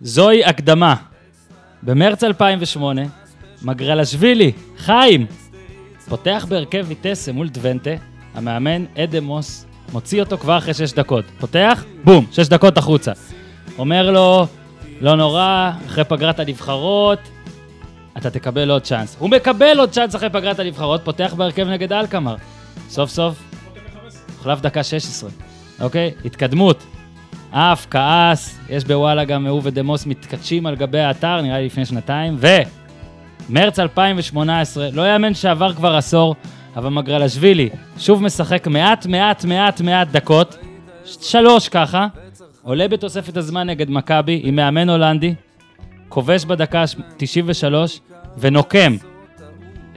זוהי הקדמה. במרץ 2008, מגרלשווילי, חיים, פותח בהרכב ויטסה מול דוונטה, המאמן אדמוס מוציא אותו כבר אחרי שש דקות. פותח, בום, שש דקות החוצה. אומר לו, לא נורא, אחרי פגרת הנבחרות, אתה תקבל עוד צ'אנס. הוא מקבל עוד צ'אנס אחרי פגרת הנבחרות, פותח בהרכב נגד אלקמר. סוף סוף, הוחלף דקה 16, אוקיי? התקדמות. עף, כעס, יש בוואלה גם הוא ודמוס מתקדשים על גבי האתר, נראה לי לפני שנתיים, ו... מרץ 2018, לא יאמן שעבר כבר עשור, אבל מגרלשווילי שוב משחק מעט, מעט, מעט, מעט דקות, שלוש ככה, עולה בתוספת הזמן נגד מכבי עם מאמן הולנדי, כובש בדקה 93 ונוקם,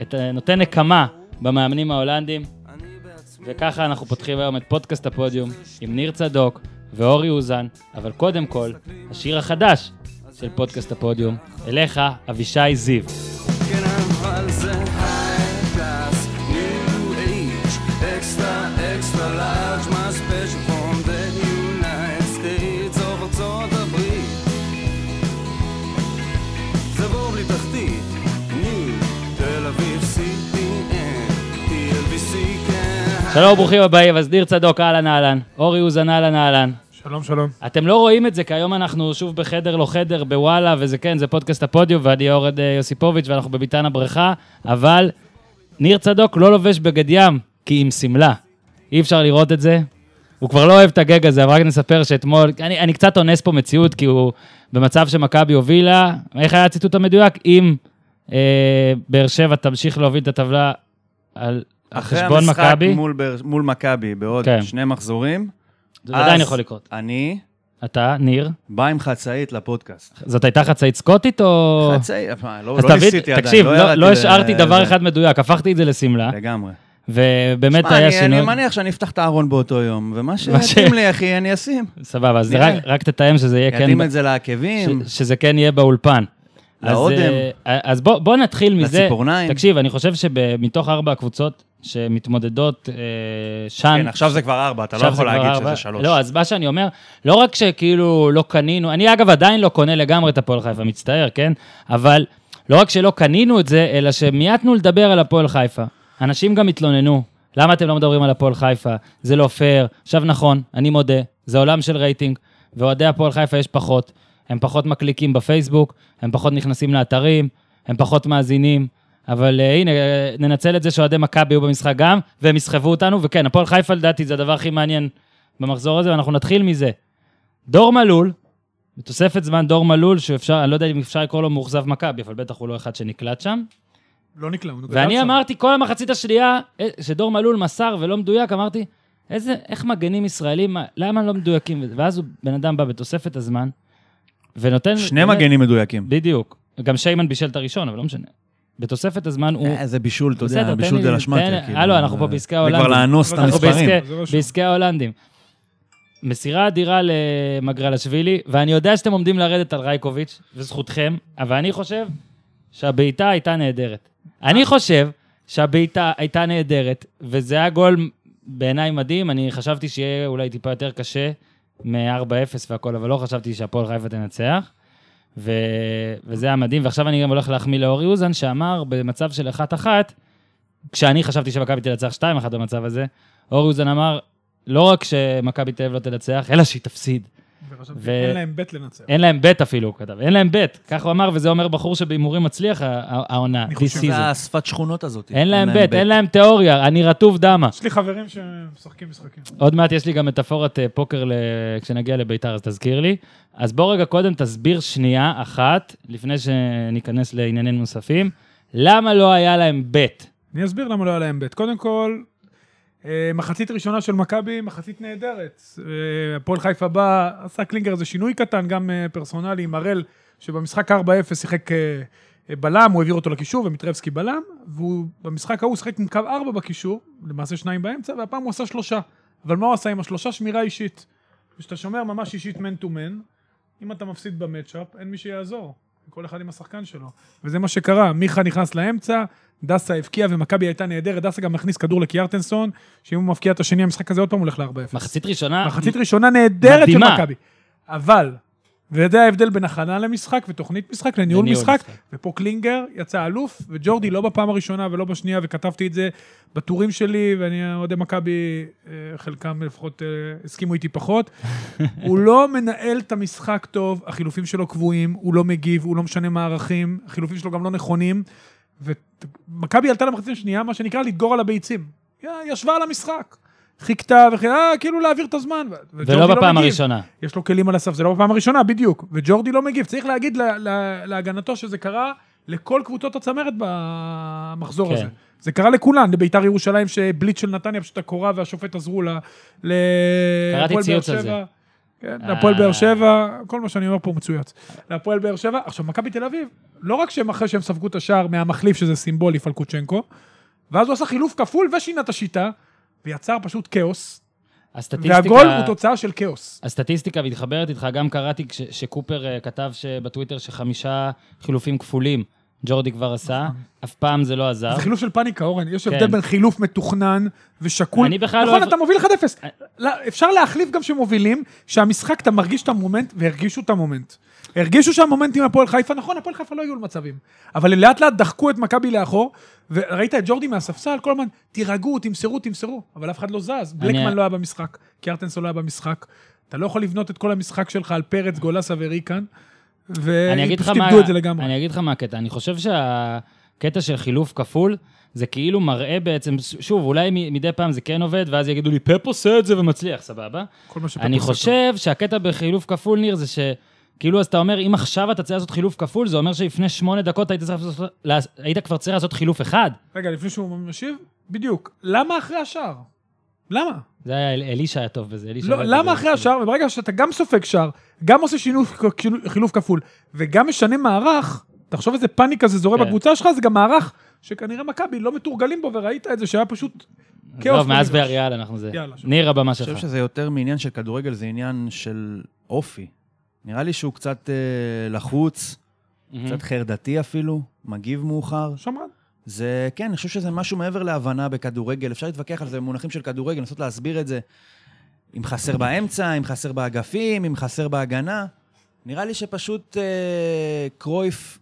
את, נותן נקמה במאמנים ההולנדים, וככה אנחנו פותחים היום את פודקאסט הפודיום עם ניר צדוק ואורי אוזן, אבל קודם כל, השיר החדש של פודקאסט הפודיום, אליך, אבישי זיו. שלום, ברוכים הבאים, אז ניר צדוק, אהלן אהלן, אורי אוזן, אהלן אהלן. שלום, שלום. אתם לא רואים את זה, כי היום אנחנו שוב בחדר לא חדר, בוואלה, וזה כן, זה פודקאסט הפודיום, ואני אורד אה, יוסיפוביץ', ואנחנו בביתן הבריכה, אבל ניר צדוק לא לובש בגד ים, כי עם שמלה. אי אפשר לראות את זה. הוא כבר לא אוהב את הגג הזה, אבל רק נספר שאתמול, אני, אני קצת אונס פה מציאות, כי הוא במצב שמכבי הובילה, איך היה הציטוט המדויק? אם אה, באר שבע תמשיך להוביל את הטבלה על אחרי המשחק מול, באר- מול מכבי בעוד כן. שני מחזורים, זה עדיין אז יכול לקרות. אני אתה, ניר, בא עם חצאית לפודקאסט. זאת הייתה חצאית סקוטית או... חצאית, מה, לא אז לא ניסיתי עדיין. תקשיב, לא, לא ל- השארתי דבר זה. אחד מדויק, הפכתי את זה לשמלה, לגמרי. ובאמת שמע, היה אני- שינוי. אני מניח שאני אפתח את הארון באותו יום, ומה שיתאים לי, אחי, אני אשים. סבבה, אז. רק, רק תתאם שזה יהיה כן, יתאים את זה לעקבים, ש, שזה כן יהיה באולפן. אז, לאודם. אה, אז בוא, בוא נתחיל מזה. לציפורניים. תקשיב, אני חושב שמתוך ארבע הקבוצות שמתמודדות אה, שם... כן, עכשיו זה כבר ארבע, אתה לא יכול להגיד ארבע. שזה שלוש. לא, אז מה שאני אומר, לא רק שכאילו לא קנינו, אני אגב עדיין לא קונה לגמרי את הפועל חיפה, מצטער, כן? אבל לא רק שלא קנינו את זה, אלא שמיעטנו לדבר על הפועל חיפה. אנשים גם התלוננו, למה אתם לא מדברים על הפועל חיפה? זה לא פייר. עכשיו נכון, אני מודה, זה עולם של רייטינג, ואוהדי הפועל חיפה יש פחות. הם פחות מקליקים בפייסבוק, הם פחות נכנסים לאתרים, הם פחות מאזינים. אבל uh, הנה, אה, ננצל את זה שאוהדי מכבי היו במשחק גם, והם יסחבו אותנו, וכן, הפועל חיפה לדעתי זה הדבר הכי מעניין במחזור הזה, ואנחנו נתחיל מזה. דור מלול, בתוספת זמן דור מלול, שאפשר, אני לא יודע אם אפשר לקרוא לו מאוכזב מכבי, אבל בטח הוא לא אחד שנקלט שם. לא נקלע, הוא ואני שם. אמרתי כל המחצית השנייה, אה, שדור מלול מסר ולא מדויק, אמרתי, איזה, איך מגנים ישראלים, מה- למה לא מדויקים? ואז הוא, בן אדם בא בתוספת הזמן, ונותן... שני באמת- מגנים מדויקים. בדיוק. גם שיימן בישל את הראשון, אבל לא משנה. בתוספת הזמן הוא... אה, זה בישול, אתה יודע, בישול דה לשמטיה. כאילו. הלו, אנחנו פה בעסקי זה כבר ההולנדים. לאנוס את המספרים. רשום. בעסקי ההולנדים. מסירה אדירה למגרלשווילי, ואני יודע שאתם עומדים לרדת על רייקוביץ', וזכותכם, אבל אני חושב שהבעיטה הייתה נהדרת. אני חושב שהבעיטה הייתה נהדרת, וזה היה גול בעיניי מדהים, אני חשבתי שיהיה אולי טיפה יותר קשה מ-4-0 והכל, אבל לא חשבתי שהפועל חיפה תנצח. ו... וזה היה מדהים, ועכשיו אני גם הולך להחמיא לאורי אוזן, שאמר במצב של 1-1, כשאני חשבתי שמכבי תנצח 2-1 במצב הזה, אורי אוזן אמר, לא רק שמכבי תל אביב לא תנצח, אלא שהיא תפסיד. ו- אין להם בית לנצח. אין להם בית אפילו, הוא כתב. אין להם בית. כך הוא אמר, וזה אומר בחור שבהימורים מצליח העונה, אני חושב- season. זה השפת שכונות הזאת. אין להם בית, אין להם תיאוריה, אני רטוב דמה. יש לי חברים שמשחקים משחקים. עוד מעט יש לי גם מטאפורת אה, פוקר ל... כשנגיע לביתר, אז תזכיר לי. אז בוא רגע קודם תסביר שנייה אחת, לפני שניכנס לעניינים נוספים, למה לא היה להם בית? אני אסביר למה לא היה להם בית. קודם כל, מחצית ראשונה של מכבי, מחצית נהדרת. אה, הפועל חיפה בא, עשה קלינגר איזה שינוי קטן, גם אה, פרסונלי, עם הראל, שבמשחק 4-0 שיחק אה, אה, בלם, הוא העביר אותו לקישור, ומיטרבסקי בלם, והוא במשחק ההוא שיחק עם קו 4 בקישור, למעשה שניים באמצע, והפעם הוא עשה שלושה. אבל מה הוא עשה עם השלושה? שמירה אישית. כשאתה שומר ממש אישית מן טו מן, אם אתה מפסיד במצ'אפ, אין מי שיעזור. כל אחד עם השחקן שלו. וזה מה שקרה, מיכה נכנס לאמצע, דסה הבקיע ומכבי הייתה נהדרת, דסה גם מכניס כדור לקיארטנסון, שאם הוא מבקיע את השני, המשחק הזה עוד פעם הולך ל-4-0. מחצית ראשונה, מחצית ראשונה נהדרת של מדהימה. מכבי. אבל, וזה ההבדל בין הכנה למשחק ותוכנית משחק לניהול לניהול משחק. משחק. ופה קלינגר יצא אלוף, וג'ורדי לא בפעם הראשונה ולא בשנייה, וכתבתי את זה בטורים שלי, ואני, אוהדי מכבי, אה, חלקם לפחות אה, הסכימו איתי פחות. הוא לא מנהל את המשחק טוב, החילופים שלו קבועים, הוא לא מגיב, הוא לא משנה מערכים, החילופים שלו גם לא נכונים. ומכבי עלתה למחצית השנייה, מה שנקרא, לדגור על הביצים. ישבה על המשחק. חיכתה וחיכתה, אה, כאילו להעביר את הזמן. ולא בפעם מגיב. הראשונה. יש לו כלים על הסף, זה לא בפעם הראשונה, בדיוק. וג'ורדי לא מגיב. צריך להגיד לה, לה, להגנתו שזה קרה לכל קבוצות הצמרת במחזור כן. הזה. זה קרה לכולן, לביתר ירושלים שבליץ של נתניה פשוט הקורה והשופט עזרו לה. קראתי ציוץ על זה. שבע. כן, להפועל אה. באר שבע, כל מה שאני אומר פה מצויץ. להפועל באר שבע, עכשיו מכבי תל אביב, לא רק שהם אחרי שהם ספגו את השער מהמחליף, שזה סימבולי, פלקוצ'נקו, ואז הוא עשה חילוף כפול ושינה את השיטה, ויצר פשוט כאוס, הסטטיסטיקה... והגול הוא תוצאה של כאוס. הסטטיסטיקה מתחברת איתך, גם קראתי כש- שקופר אה, כתב ש- בטוויטר שחמישה חילופים כפולים ג'ורדי כבר עשה, אף פעם זה לא עזר. זה חילוף של פאניקה, אורן. יש כן. הבדל בין חילוף מתוכנן ושקול. אני בכלל לא נכון, אתה מוביל 1-0. לא, אפשר להחליף גם שמובילים, שהמשחק, אתה מרגיש את המומנט, והרגישו את המומנט. הרגישו שהמומנט עם הפועל חיפה, נכון, הפועל חיפה לא הגיעו למצבים. אבל לאט לאט דחקו את מכבי לאחור, וראית את ג'ורדי מהספסל, כל הזמן, תירגעו, תמסרו, תמסרו. אבל אף אחד לא זז. בלקמן לא היה במשחק, קיארטנסון לא היה במשחק. אתה לא יכול לבנות את כל המשחק שלך על פרץ, גולסה וריקן, ופשוט. איבדו את זה לגמרי. אני אגיד לך מה הקטע. אני חושב שהקטע של חילוף כפול, זה כאילו מראה בעצם, שוב, אולי מדי פעם זה כן עובד, ואז יגידו לי, פפ עושה את זה ומצליח, סבבה? כל מה שפפ אני חושב שהקטע בחילוף כפול, ניר, זה ש... כאילו, אז אתה אומר, אם עכשיו אתה צריך לעשות חילוף כפול, זה אומר שלפני שמונה דקות היית, צריך לעשות, היית כבר צריך לעשות חילוף אחד. רגע, לפני שהוא משיב, בדיוק. למה אחרי השער? למה? זה היה, אל- אלישע היה טוב בזה, אלישע... לא, עובד למה. אחרי השער, וברגע שאתה גם סופג שער, גם עושה שינוף, חילוף כפול, וגם משנה מערך, תחשוב איזה פאניקה זה זורם כן. בקבוצה שלך, זה גם מערך שכנראה מכבי לא מתורגלים בו, וראית את זה שהיה פשוט כאוס. עזוב, מאז במגרש. ויאריאל אנחנו זה. יאללה. ניר, הבמה אני שלך. חושב שזה יותר מעניין של כדורגל, זה עניין של אופי. נראה לי שהוא קצת אה, לחוץ, מהמם. קצת חרדתי אפילו, מגיב מאוחר. שמרן. זה, כן, אני חושב שזה משהו מעבר להבנה בכדורגל. אפשר להתווכח על זה במונחים של כדורגל, לנסות להסביר את זה. אם חסר באמצע, אם חסר באגפים, אם חסר בהגנה. נראה לי שפשוט אה, קרויף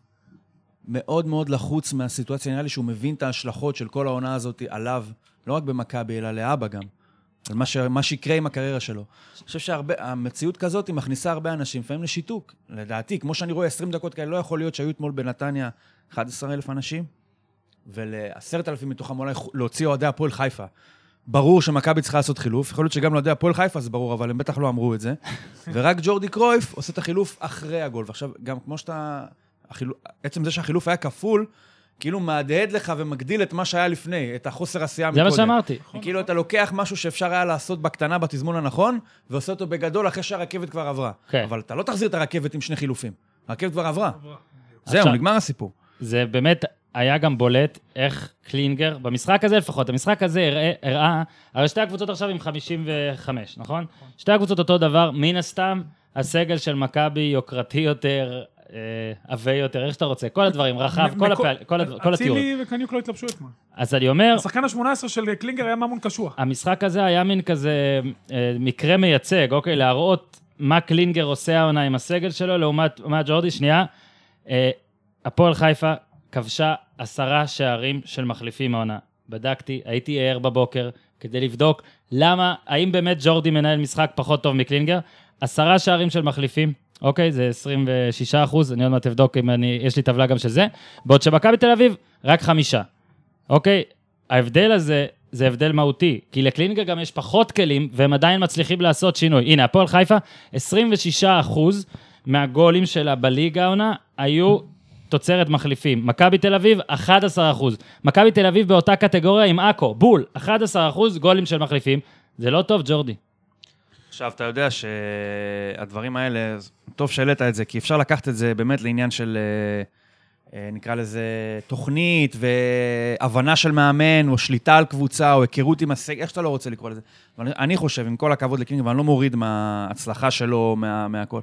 מאוד מאוד לחוץ מהסיטואציה. נראה לי שהוא מבין את ההשלכות של כל העונה הזאת עליו, לא רק במכבי, אלא לאבא גם. על מה, ש... מה שיקרה עם הקריירה שלו. אני חושב שהמציאות כזאת היא מכניסה הרבה אנשים, לפעמים לשיתוק. לדעתי, כמו שאני רואה 20 דקות כאלה, לא יכול להיות שהיו אתמול בנתניה 11,000 אנשים, ול-10,000 מתוכם אולי להוציא אוהדי הפועל חיפה. ברור שמכבי צריכה לעשות חילוף, יכול להיות שגם לאוהדי הפועל חיפה זה ברור, אבל הם בטח לא אמרו את זה. ורק ג'ורדי קרויף עושה את החילוף אחרי הגול. ועכשיו, גם כמו שאתה... החילו... עצם זה שהחילוף היה כפול, כאילו מהדהד לך ומגדיל את מה שהיה לפני, את החוסר עשייה זה מקודם. מה שאמרתי. כאילו אתה לוקח משהו שאפשר היה לעשות בקטנה בתזמון הנכון, ועושה אותו בגדול אחרי שהרכבת כבר עברה. כן. אבל אתה לא תחזיר את הרכבת עם שני חילופים. הרכבת כבר עברה. עברה. זהו, נגמר הסיפור. זה באמת היה גם בולט איך קלינגר, במשחק הזה לפחות, המשחק הזה הראה, הראה, הרי שתי הקבוצות עכשיו עם 55, נכון? שתי הקבוצות אותו דבר, מן הסתם, הסגל של מכבי יוקרתי יותר, אה, עבה יותר, איך שאתה רוצה, כל הדברים, רחב, כל, הפעל, כל, הדבר- כל התיאורים. אצילי וקניוק לא התלבשו אתמול. אז אני אומר, השחקן ה-18 של קלינגר היה ממון קשוח. המשחק הזה היה מין כזה אה, מקרה מייצג, אוקיי? להראות מה קלינגר עושה העונה עם הסגל שלו לעומת לעומת ג'ורדי. שנייה, אה, הפועל חיפה כבשה עשרה שערים של מחליפים העונה. בדקתי, הייתי ער בבוקר כדי לבדוק למה, האם באמת ג'ורדי מנהל משחק פחות טוב מקלינגר? עשרה שערים של מחליפים, אוקיי? זה 26 אחוז, אני עוד מעט אבדוק אם אני, יש לי טבלה גם של זה. בעוד שמכבי תל אביב, רק חמישה. אוקיי? ההבדל הזה זה הבדל מהותי, כי לקלינגר גם יש פחות כלים, והם עדיין מצליחים לעשות שינוי. הנה, הפועל חיפה, 26% מהגולים שלה בליגה העונה היו תוצרת מחליפים. מכבי תל אביב, 11%. מכבי תל אביב באותה קטגוריה עם עכו, בול, 11% גולים של מחליפים. זה לא טוב, ג'ורדי. עכשיו, אתה יודע שהדברים האלה, טוב שהעלית את זה, כי אפשר לקחת את זה באמת לעניין של, אה, אה, נקרא לזה, תוכנית והבנה של מאמן, או שליטה על קבוצה, או היכרות עם הסגל, איך שאתה לא רוצה לקרוא לזה. אבל אני חושב, עם כל הכבוד לקינג, ואני לא מוריד מההצלחה שלו, מה, מהכל,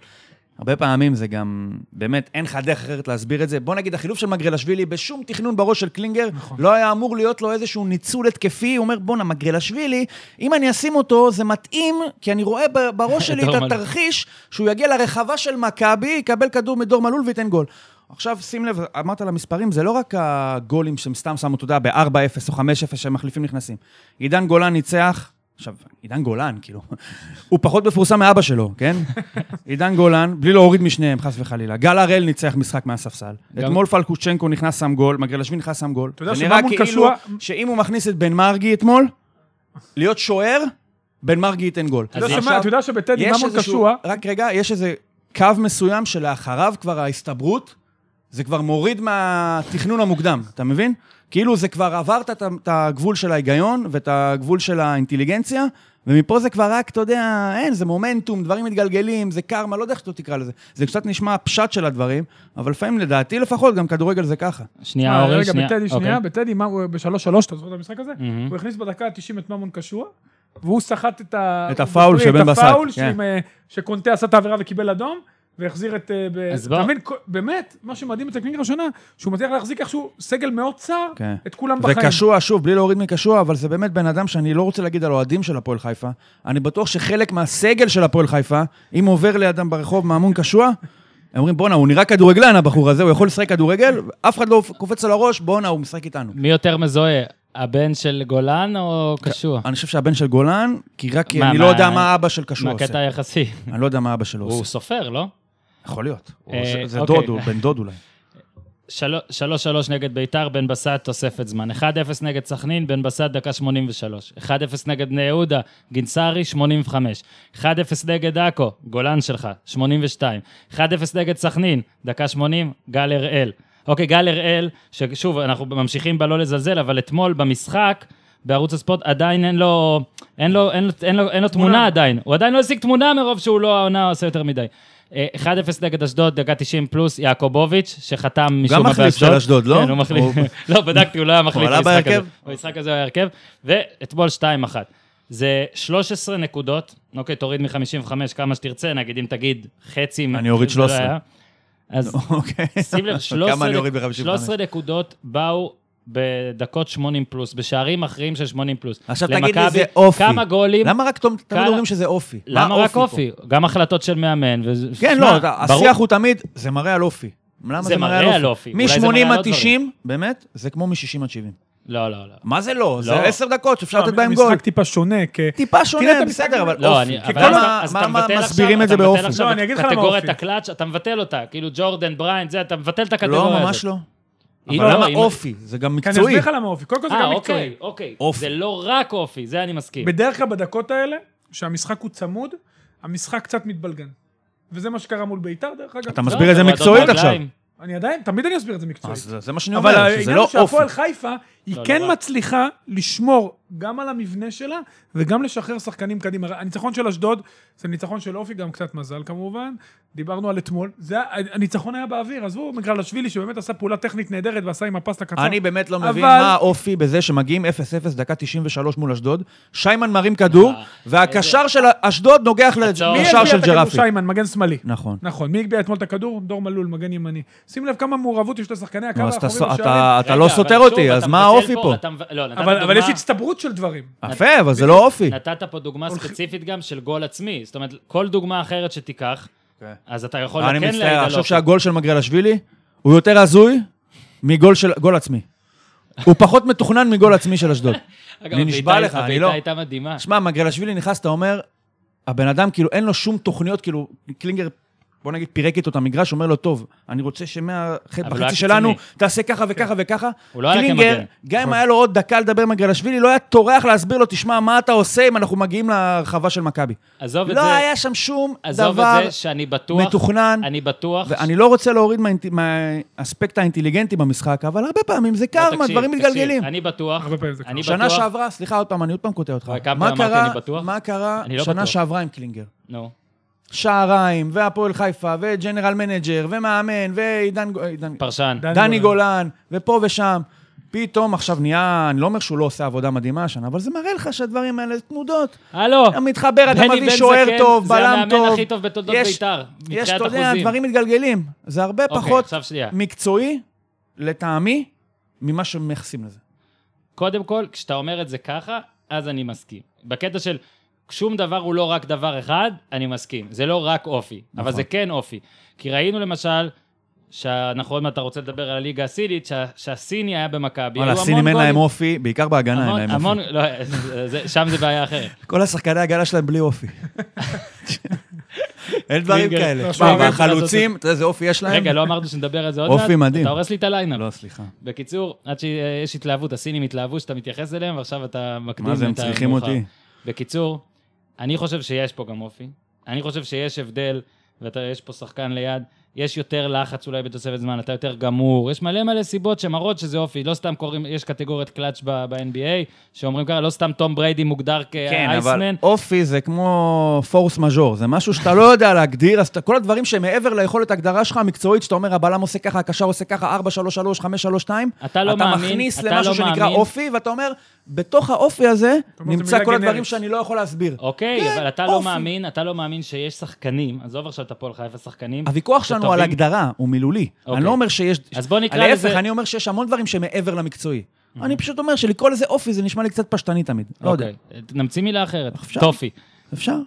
הרבה פעמים זה גם, באמת, אין לך דרך אחרת להסביר את זה. בוא נגיד, החילוף של מגרלשווילי, בשום תכנון בראש של קלינגר, נכון. לא היה אמור להיות לו איזשהו ניצול התקפי. הוא אומר, בואנה, מגרלשווילי, אם אני אשים אותו, זה מתאים, כי אני רואה בראש שלי את. התרחיש, שהוא יגיע לרחבה של מכבי, יקבל כדור מדור מלול וייתן גול. עכשיו, שים לב, אמרת על המספרים, זה לא רק הגולים שהם סתם שמו, אתה יודע, ב-4-0 או 5-0 שהמחליפים נכנסים. עידן גולן ניצח, עכשיו, עידן גולן, כאילו, הוא פחות מפורסם מאבא שלו, כן? עידן גולן, בלי להוריד משניהם, חס וחלילה. גל הראל ניצח משחק מהספסל. אתמול פלקושצ'נקו נכנס, שם גול, מגרלשווין נכנס, שם גול. אתה יודע זה נראה כאילו קשוע- שאם הוא מכניס את בן מרגי אתמול, להיות שוער, בן מרגי ייתן גול. אתה יודע שבטדי יש ממון קשוע, רק רגע, יש איזה קו מסוים שלאחריו כבר ההסתברות, זה כבר מוריד מהתכנון המוקדם, אתה מבין? כאילו זה כבר עברת את הגבול של ההיגיון ואת הגבול של האינטליגנציה, ומפה זה כבר רק, אתה יודע, אין, זה מומנטום, דברים מתגלגלים, זה קרמה, לא יודע איך אתה תקרא לזה. זה קצת נשמע הפשטה של הדברים, אבל לפעמים, לדעתי לפחות, גם כדורגל זה ככה. שנייה, אה, רגע, שנייה. בטדי, שנייה, אוקיי. בטדי, מה, הוא בשלוש שלוש, אתה זוכר את המשחק הזה? הוא הכניס בדקה ה-90 את ממון קשוח, והוא סחט את ה... את הפאול של בן בסט, את הפאול כן. אה, שקונטה עשה את העבירה וקיבל אדום, והחזיר את... אה, ב- אז אתה בוא. מבין, כל- באמת, מה שמדהים אצל קלינגר השנה, שהוא מצליח להחזיק איכשהו סגל מאוד צר, כן. את כולם בחיים. וקשוע, שוב, בלי להוריד מקשוע, אבל זה באמת בן אדם שאני לא רוצה להגיד על אוהדים של הפועל חיפה. אני בטוח שחלק מהסגל של הפועל חיפה, אם עובר לידם ברחוב מאמון קשוע, הם אומרים, בואנה, הוא נראה כדורגלן, הבחור הזה, הוא יכול לשחק כדורגל, אף אחד לא קופץ על הראש, בואנה, הוא משחק איתנו. מי יותר מזוהה, הבן של גולן או קשוע? אני חושב שהבן של גולן, כי רק מה, אני מה- לא יודע מה אבא של קשוע מהקטע עושה. היחסי. אני לא יודע מה אבא שלו הוא עושה. סופר, לא? יכול להיות. אה, זה אוקיי. דוד, הוא בן דוד אולי. של- שלוש שלוש נגד ביתר, בן בסט תוספת זמן. 1-0 נגד סכנין, בן בסט דקה 83. 1-0 נגד בני יהודה, גינסארי 85. 1-0 נגד עכו, גולן שלך, 82. 1-0 נגד סכנין, דקה 80, גל הראל. אוקיי, גל הראל, ששוב, אנחנו ממשיכים בלא לזלזל, אבל אתמול במשחק, בערוץ הספורט עדיין אין לו, אין לו, אין לו, אין לו, אין לו תמונה. עדיין. הוא עדיין לא השיג תמונה מרוב שהוא לא העונה עושה יותר מדי. אה, 1-0 נגד אשדוד, דקה 90 פלוס, יעקובוביץ', שחתם משום מה מחליף של אשדוד, לא? כן, הוא מחליף. לא, בדקתי, הוא לא היה מחליף עלה במשחק בהרכב? הזה. במשחק הזה הוא היה הרכב. ואתמול 2-1. זה 13 נקודות, אוקיי, תוריד מ-55 כמה שתרצה, נגיד אם תגיד חצי... אני אוריד זה לא 13. היה. אז אוקיי. שים לב, כמה 13 אני אוריד ב-55? 13 נקודות באו בדקות 80 פלוס, בשערים אחרים של 80 פלוס. עכשיו תגיד לי, למכבי, זה אופי. כמה גולים, למה רק תמיד כמה- אומרים שזה אופי? מה למה רק פה? אופי? גם החלטות של מאמן. וזה- כן, שמע, לא, אתה- ברור- השיח הוא תמיד, זה מראה על אופי. למה זה זה מראה על אופי? אופי, אולי זה מראה מ-80 על עד עוד 90, באמת, זה כמו מ-60 עד 70. לא, לא, לא. מה זה לא? זה לא. 10 דקות שאפשר לתת בהם גול. טיפה שונה, כ... טיפה שונה, בסדר, אבל לא, אופי. כל מה- מסבירים את זה אתה מבטל באופי? עכשיו לא, את אני אגיד לך למה קטגוריית אופי. הקלאץ', אתה מבטל אותה. כאילו ג'ורדן, בריידי, זה, אתה מבטל את הקטגוריה הזאת. לא, ממש לא. אבל לא, למה היא- אופי? זה גם כי אני מקצועי. אסביר לך למה אופי. קודם כל זה אה, גם מקצועי. אוקיי, אוקיי. אופי. זה לא רק אופי, זה אני מסכים. בדרך כלל בדקות האלה, שהמשחק הוא צמוד, המשחק קצת מתבלגן. וזה מה שקרה מול ביתר, דרך אגב. אתה לא, מסביר את זה הורדות מקצועית עכשיו. רגליים. אני עדיין, תמיד אני אסביר את זה מקצועית. אז זה מה שאני אבל אומר, שזה העניין לא הוא שהפועל אופי. חיפה, היא לא, כן לא רק. מצליחה לשמור גם על המבנה שלה, וגם לשחרר שחקנים קדימה. הניצחון של אשדוד, זה ניצחון של אופי, גם קצת מזל כמובן. דיברנו על אתמול. זה, הניצחון היה באוויר, עזבו, מגרלשווילי, שבאמת עשה פעולה טכנית נהדרת ועשה עם הפס לקצר. אני באמת לא מבין אבל- מה האופי בזה שמגיעים 0-0 דקה 93 מול אשדוד, שיימן מרים כדור, אה, והקשר של אשדוד נוגח לשער של את הכדור? ג'רפי. שיימן, מגן שמאלי. נכון. נכון, מי הגביה אתמול את הכדור? דור מלול, מגן ימני. שים לב כמה מעורבות יש לשחקני הקו האחורי אתה- בשערים. אתה רגע, לא סותר אותי, אז מה האופי פה? לא, אבל, יש הצטברות של דברים. יפה, אבל זה לא אופי. נתת פה דוגמה ספציפית גם של גול עצמי. זאת אומרת, כל דוגמה אחרת שתיקח, כן. אז אתה יכול אני כן להעיד מצטער, על אני חושב אופי. שהגול של מגרלשווילי הוא יותר הזוי מגול של גול עצמי. הוא פחות מתוכנן מגול עצמי של אשדוד. אני נשבע לך, אני הבעיטה לא- הייתה מדהימה. שמע, מגרלשווילי נכנס, אתה אומר, הבן אדם כאילו אין לו שום תוכניות, כאילו, קלינגר, בוא נגיד, פירק איתו את המגרש, אומר לו, טוב, אני רוצה שמהחצי הוא היה שלנו. תעשה ככה וככה וככה. הוא לא היה קלינגר. גם אם היה לו עוד דקה לדבר עם מגרלשווילי, לא היה טורח להסביר לו, תשמע, מה אתה עושה אם אנחנו מגיעים להרחבה של מכבי. עזוב את לא זה, היה שם שום דבר מתוכנן. אני בטוח, ואני לא רוצה להוריד מהאספקט האינטליגנטי במשחק, אבל הרבה פעמים זה לא, קרמה, תקשיב, דברים מתגלגלים. אני בטוח, הרבה פעמים זה קרמה. שנה שעברה, סליחה עוד פעם, אני עוד פעם קוטע אותך. מה קרה- לא שנה. שעברה עם קלינגר? נו, שעריים, והפועל חיפה, ו general manager, ומאמן, ועידן עידן- פרשן. דני דני גולן. גולן, ופה ושם. פתאום עכשיו נהיה, אני לא אומר שהוא לא עושה עבודה מדהימה השנה, אבל זה מראה לך שהדברים האלה תנודות. הלו, אתה מתחבר, אתה מביא שוער טוב, בלם זה המאמן טוב. הכי טוב בתולדות יש- בית"ר, יש, אתה יודע, אחוזים. דברים מתגלגלים. זה הרבה אוקיי, פחות. מקצועי, לטעמי, ממה שמייחסים לזה. קודם כל, כשאתה אומר את זה ככה, אז אני מסכים. בקטע של שום דבר הוא לא רק דבר אחד, אני מסכים. זה לא רק אופי, אבל נכון. זה כן אופי. כי ראינו למשל, שאנחנו עוד מעט אתה רוצה לדבר על הליגה הסינית, שה, שהסיני היה במכבי, וואלה, היו הסינים אין להם. אופי, בעיקר בהגנה אין המון, להם המון, אופי. לא, זה, שם זה בעיה אחרת. כל השחקני ההגנה שלהם בלי אופי. אין דברים. כאלה. לא, תשמע, שהוא והחלוצים, אתה יודע איזה אופי יש להם? רגע, לא אמרנו שנדבר על זה עוד אופי מעט? מדהים. אתה הורס לי את ה lineup. לא, סליחה. בקיצור, עד שיש התלהבות, הסינים התלהבו שאתה מתייחס אליהם, ועכשיו אתה מקדים את מה זה, הם המאוחר. צריכים אותי? בקיצור, אני חושב שיש פה גם אופי. אני חושב שיש הבדל, ויש פה שחקן ליד, יש יותר לחץ אולי בתוספת זמן, אתה יותר גמור, יש מלא מלא סיבות שמראות שזה אופי. לא סתם קוראים, יש קטגוריית קלאץ' ב-NBA, שאומרים ככה, לא סתם תום בריידי מוגדר כן, אבל כאייסמן. אופי זה כמו פורס מז'ור, זה משהו שאתה לא יודע להגדיר, אז כל הדברים שמעבר ליכולת ההגדרה שלך המקצועית, שאתה אומר, הבלם עושה ככה, הקשר עושה ככה, 4, 3, 3, 5, 3, 2, אתה לא מאמין, מכניס אתה למשהו לא שנקרא. אופי, ואתה אומר, בתוך האופי הזה נמצא כל הדברים. שאני לא יכול להסביר. אוקיי, כן, אבל אתה לא אופי. מאמין, אתה לא מאמין שיש שחקנים, עזוב עכשיו את הפועל חיפה שחקנים. הוויכוח שלנו שטובים. על הגדרה הוא מילולי. אוקיי. אני לא אומר שיש... אז בוא נקרא להפך, לזה- אני אומר שיש המון דברים שמעבר למקצועי. אני פשוט אומר שלקרוא לזה אופי זה נשמע לי קצת פשטני תמיד. לא יודע. אוקיי, נמציא מילה אחרת. אפשר. טופי. אפשר.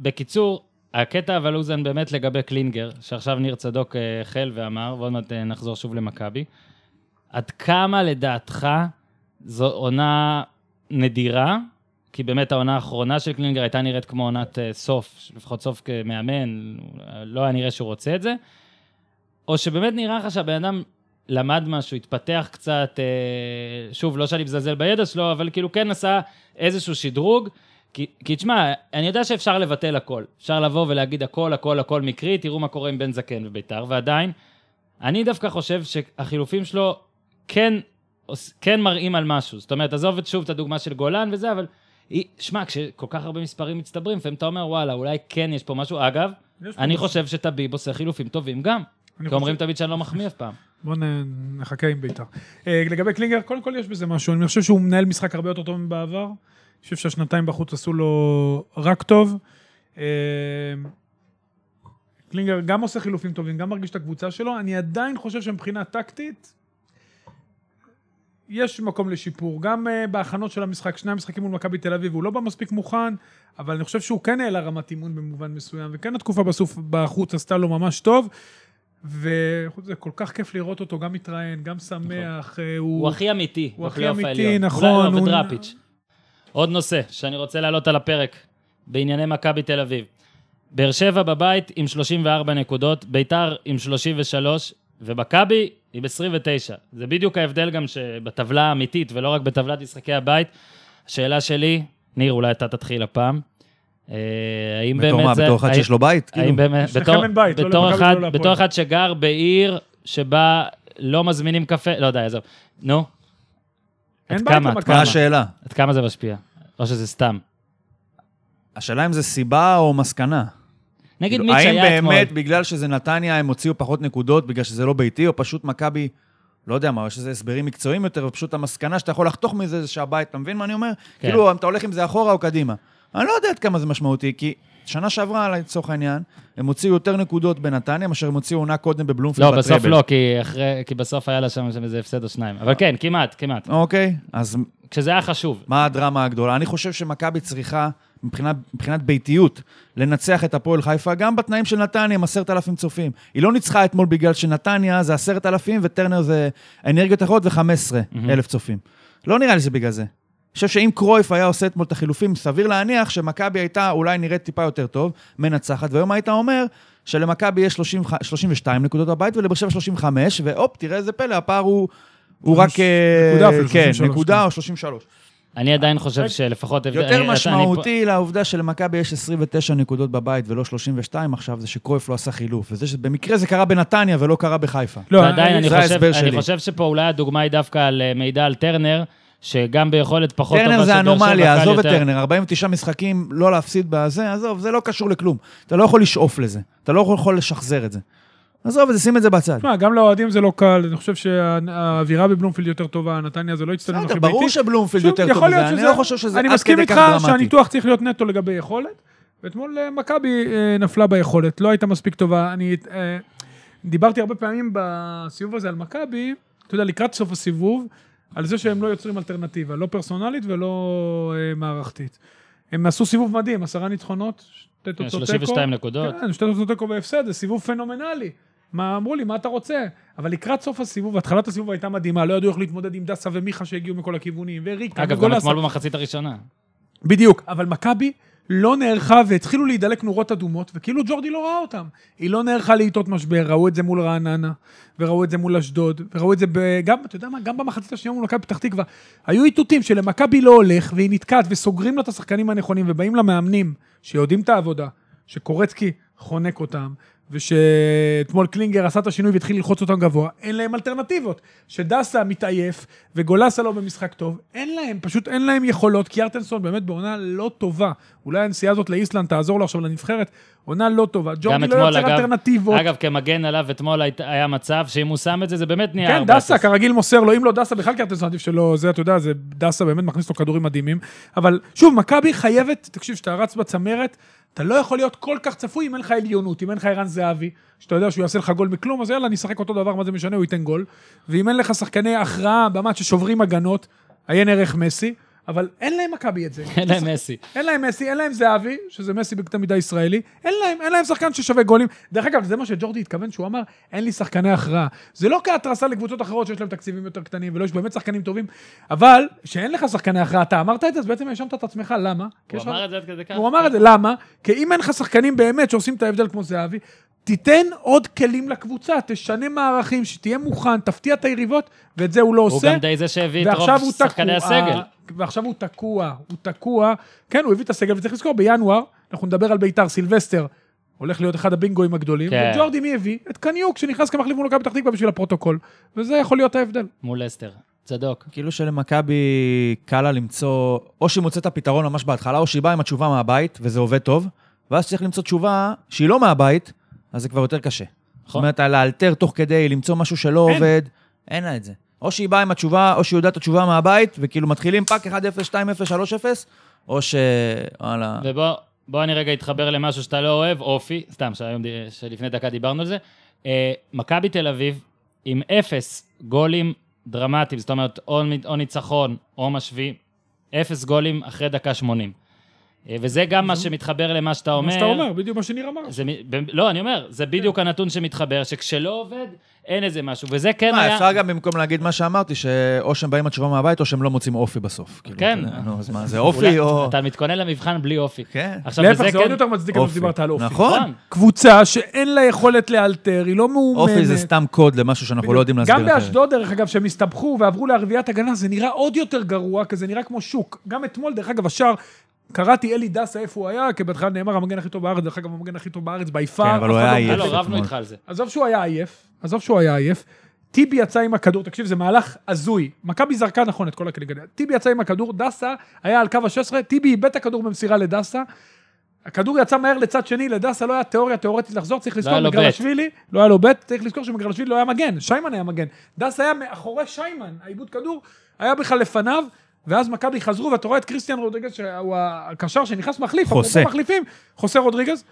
בקיצור, הקטע אבל אוזן באמת לגבי קלינגר, שעכשיו ניר צדוק אה, החל ואמר, ועוד מעט אה, נחזור שוב למכבי. עד כמה לדעתך זו עונה נדירה? כי באמת העונה האחרונה של קלינגר הייתה נראית כמו עונת אה, סוף, לפחות סוף כמאמן, לא היה נראה שהוא רוצה את זה. או שבאמת נראה לך שהבן אדם למד משהו, התפתח קצת, אה, שוב, לא שאני מזלזל בידע שלו, אבל כאילו כן עשה איזשהו שדרוג. כי, כי תשמע, אני יודע שאפשר לבטל הכל. אפשר לבוא ולהגיד הכל, הכל, הכל מקרי, תראו מה קורה עם בן זקן וביתר, ועדיין, אני דווקא חושב שהחילופים שלו כן, כן מראים על משהו. זאת אומרת, עזוב את שוב את הדוגמה של גולן וזה, אבל... שמע, כשכל כך הרבה מספרים מצטברים, לפעמים אתה אומר, וואלה, אולי כן יש פה משהו. אגב, אני. חושב שטביב עושה חילופים טובים גם. כי אומרים תמיד שאני לא מחמיא אף פעם. בואו נחכה עם בית"ר. אה, לגבי קלינגר, קודם כל יש בזה משהו. אני חושב שהוא מנהל משחק הרבה יותר טוב מבעבר. אני חושב שהשנתיים בחוץ עשו לו רק טוב. אה, קלינגר גם עושה חילופים טובים, גם מרגיש את הקבוצה שלו. אני עדיין חושב שמבחינה טקטית, יש מקום לשיפור. גם uh, בהכנות של המשחק, שני המשחקים מול מכבי תל אביב, הוא לא בא מספיק מוכן, אבל אני חושב שהוא כן העלה רמת אימון במובן מסוים, וכן התקופה בסוף בחוץ עשתה לו ממש טוב. מזה, כל כך כיף לראות אותו, גם מתראיין, גם שמח, אה, הוא הוא... הכי אמיתי. הוא הכי אמיתי, העליון. נכון, אולי לא, הוא- ודראפיץ'. עוד נושא שאני רוצה להעלות על הפרק בענייני מכבי תל אביב. באר שבע בבית עם 34 נקודות, ביתר עם 33, ומכבי עם 29. זה בדיוק ההבדל גם שבטבלה האמיתית, ולא רק בטבלת משחקי הבית. השאלה שלי, ניר, אולי אתה תתחיל הפעם. אה, האם בתור באמת מה, זה... בתור אחד האם- שיש לו בית? כאילו? האם באמת, שניכם בתור, אין בית, לא בתור, למכבי אחד, ולא להפועל. בתור אחד שגר בעיר שבה לא מזמינים קפה, לא יודע, עזוב. נו, אין בית למכבי. מה? השאלה? עד כמה זה משפיע? או שזה סתם. השאלה אם זה סיבה או מסקנה. נגיד כאילו, מיץ' האם היה אתמול. באמת בגלל שזה נתניה הם הוציאו פחות נקודות בגלל שזה לא ביתי, או פשוט מכבי, לא יודע מה, יש איזה הסברים מקצועיים יותר, ופשוט המסקנה שאתה יכול לחתוך מזה זה שהבית, אתה מבין מה אני אומר? כן. כאילו, אם אתה הולך עם זה אחורה או קדימה. אני לא יודע עד כמה זה משמעותי, כי שנה שעברה, לצורך העניין, הם הוציאו יותר נקודות בנתניה מאשר הם הוציאו עונה קודם בבלומפילד לא, בסוף בטראבל. לא, כי, אחרי, כי בסוף היה לה שם איזה הפסד או שניים. אבל כן, כמעט, כמעט. אוקיי, אז כשזה היה חשוב. מה הדרמה הגדולה? אני חושב שמכבי צריכה, מבחינת, מבחינת ביתיות, לנצח את הפועל חיפה, גם בתנאים של נתניה עם עשרת אלפים צופים. היא לא ניצחה אתמול בגלל שנתניה זה עשרת אלפים וטרנר זה אנרגיות אחרות וחמש עשרה אלף צופים. לא נראה לי שזה בגלל זה. אני חושב שאם קרויף היה עושה אתמול את החילופים, סביר להניח שמכבי הייתה אולי נראית טיפה יותר טוב, מנצחת, והיום היית אומר שלמכבי יש 30, 32 נקודות בבית ולבאר שבע 35, והופ, תראה איזה פלא, הפער הוא, הוא רק... אה, נקודה כן, 33, נקודה כן. או 33. אני עדיין חושב שלפחות... יותר משמעותי לעובדה שלמכבי יש 29 נקודות בבית ולא 32 עכשיו, זה שקרויף לא עשה חילוף. וזה שבמקרה זה קרה בנתניה ולא קרה בחיפה. לא, ועדיין אני זה חושב, אני שפה אולי הדוגמה היא דווקא על אה, מידע על טרנר, שגם ביכולת פחות טובה טרנר של זה באר שבע, אנומליה, קל עזוב את טרנר, 49 משחקים לא להפסיד בזה, עזוב, זה לא קשור לכלום. אתה לא יכול לשאוף לזה, אתה לא יכול לשחזר את זה. עזוב את זה, שים את זה בצד. תשמע, גם לאוהדים זה לא קל, אני חושב שהאווירה בבלומפילד יותר טובה, נתניה זה לא הצטדיון בסדר, הכי ברור ביתי. שבלומפילד שוב, יותר טוב מזה, אני שזה- לא חושב שזה אני עד מסכים כדי איתך כך דרמטי. שהניתוח צריך להיות נטו לגבי יכולת, ואתמול אה, מכבי אה, נפלה ביכולת, לא הייתה מספיק טובה. אני אה, דיברתי הרבה פעמים בסיבוב הזה על מכבי, אתה יודע, לקראת סוף הסיבוב, על זה שהם לא יוצרים אלטרנטיבה, לא פרסונלית ולא אה, מערכתית. הם עשו סיבוב מדהים, עשרה ניצחונות, שתי כן, תוצאות תיקו. 32 נקודות. כן, שתי תוצאות תיקו והפסד, זה סיבוב פנומנלי. מה אמרו לי, מה אתה רוצה? אבל לקראת סוף הסיבוב, התחלת הסיבוב הייתה מדהימה, לא ידעו איך להתמודד עם דסה ומיכה שהגיעו מכל הכיוונים, וריקה, אגב, גם. אתמול במחצית הראשונה. בדיוק, אבל מכבי לא נערכה והתחילו להידלק נורות אדומות, וכאילו ג'ורדי לא ראה אותם. היא לא נערכה לעיתות משבר, ראו את זה מול רעננה, וראו את זה מול אשדוד, וראו את זה ב- גם, אתה יודע מה, גם במחצית השנייה מול מכבי פתח תקווה. היו איתותים שלמכבי לא הולך, והיא נתקעת, וסוגרים לה את השחקנים הנכונים, ובאים למאמנים, שיודעים את העבודה, שקורצקי חונק אותם, ושאתמול קלינגר עשה את השינוי והתחיל ללחוץ אותם גבוה, אין להם אלטרנטיבות. שדסה מתעייף וגולסה לא במשחק טוב, אין להם, פשוט אין להם יכולות, כי ארטנסון באמת בעונה לא טובה. אולי הנסיעה הזאת לאיסלנד תעזור לו עכשיו לנבחרת, עונה לא טובה. ג'ורדי לא יוצר אגב, אלטרנטיבות. אגב, כמגן עליו, אתמול היה מצב שאם הוא שם את זה, זה באמת נהיה כן, 4 דסה, כרגיל מוסר לו, אם לא דסה, בכלל קרטנסון עדיף שלא, זה, אתה יודע, זה דסה באמת מכניס לו כדורים מדהימים. אבל שוב, מכבי חייבת, תקשיב, כשאתה רץ בצמרת, אתה לא יכול להיות כל כך צפוי אם אין לך עליונות, אם אין לך ערן זהבי, שאתה יודע שהוא יעשה לך גול מכלום, אז יאללה, אני אשחק אותו דבר, מה זה משנה, הוא ייתן גול. ואם אין לך שחקני הכרעה במט ששוברים הגנות, עיין ערך מסי, אבל אין להם מכבי את זה. אין להם מסי. אין להם מסי, אין להם זהבי, שזה מסי בקטע מידה ישראלי, אין להם, אין להם שחקן ששווה גולים. דרך אגב, זה מה שג'ורדי התכוון שהוא אמר, אין לי שחקני הכרעה. זה לא כהתרסה לקבוצות אחרות שיש להם תקציבים יותר קטנים, ולא יש באמת שחקנים טובים, אבל שאין לך שחקני הכרעה, אתה אמרת את זה, אז בעצם האשמת את עצמך, למה? הוא אמר את זה עד כדי כך. הוא אמר את זה, למה? כי אם אין לך שחקנים באמת שעושים את ההבדל כמו זהבי, תיתן עוד כלים לקבוצה, תשנה מערכים, שתהיה מוכן, תפתיע את היריבות, ואת זה הוא לא הוא עושה. גם די זה שהביא את ועכשיו רוב הוא שחקני הסגל. ועכשיו הוא תקוע, הוא תקוע. כן, הוא הביא את הסגל, וצריך לזכור, בינואר, אנחנו נדבר על ביתר, סילבסטר, הולך להיות אחד הבינגואים הגדולים, כן. וג'ורדי מי הביא? את קניוק, שנכנס כמחליף מול מכבי פתח תקווה בשביל הפרוטוקול, וזה יכול להיות ההבדל. מול אסטר. צדוק. כאילו שלמכבי קל לה למצוא, או שהיא מוצאת את הפתרון ממש בהתחלה, או שהיא באה עם התשובה מהבית, וזה עובד טוב, ואז צריך למצוא תשובה שהיא לא מהבית, אז זה כבר יותר קשה. זאת אומרת, לאלתר תוך כדי, למצוא משהו שלא אין. עובד, אין לה את זה. או שהיא באה עם התשובה, או שהיא יודעת את התשובה מהבית, וכאילו מתחילים פאק 1-0, 2-0, 3-0, או ש... וואלה. ובוא בוא אני רגע אתחבר למשהו שאתה לא אוהב, אופי, סתם, שהיום, שלפני דקה דיברנו על זה. אה, מכבי תל אביב עם אפס גולים דרמטיים, זאת אומרת, או, או ניצחון או שוויון, אפס גולים אחרי דקה 80. אה, וזה גם מה שמתחבר למה שאתה אומר. מה שאתה אומר, בדיוק מה שניר אמר. זה, לא, אני אומר, זה בדיוק הנתון שמתחבר, שכשלא עובד, אין איזה משהו, וזה כן מה, היה... אפשר גם במקום להגיד מה שאמרתי, שאו שהם באים התשובה מהבית, או שהם לא מוצאים אופי בסוף. כאילו, כן. נו, אז מה, זה אופי או... אתה מתכונן למבחן בלי אופי. כן. עכשיו, להפך, זה עוד כן... יותר מצדיק מה אופי. שדיברת על אופי. נכון. נכון. קבוצה שאין לה יכולת לאלתר, היא לא מאומנת. אופי זה סתם קוד למשהו שאנחנו לא יודעים להסביר גם אחרת. באשדוד, דרך אגב, שהם הסתבכו ועברו לערביית הגנה, זה נראה עוד יותר גרוע, כי זה נראה כמו שוק. גם אתמול, דרך אגב, השער, קראתי אלי דסה איפה הוא היה, כי בהתחלה נאמר המגן הכי טוב בארץ, דרך אגב, המגן הכי טוב בארץ, ביפר. כן, אבל הוא היה עייף. הלו, רבנו. איתך על זה. עזוב שהוא היה עייף, עזוב שהוא היה עייף. טיבי יצא עם הכדור, תקשיב, זה מהלך הזוי. מכבי זרקה נכון את כל הקליגניה. טיבי יצא עם הכדור, דסה היה על קו ה-16, טיבי איבד את הכדור במסירה לדסה. הכדור יצא מהר לצד שני, לדסה לא היה תיאוריה תיאורטית לחזור, צריך לזכור, היה לו בית. מגרלשווילי, לא היה לו בית, צריך לזכור שמגרלשווילי לא היה מגן, שיימן היה מגן. דסה היה מאחורי שיימן, העיבוד כדור היה בכלל לפניו, ואז מכבי חזרו, ואתה רואה את קריסטיאן רודריגז, שהוא הקשר שנכנס מחליף, חוסה. מחליפים, חוסה רודריגז.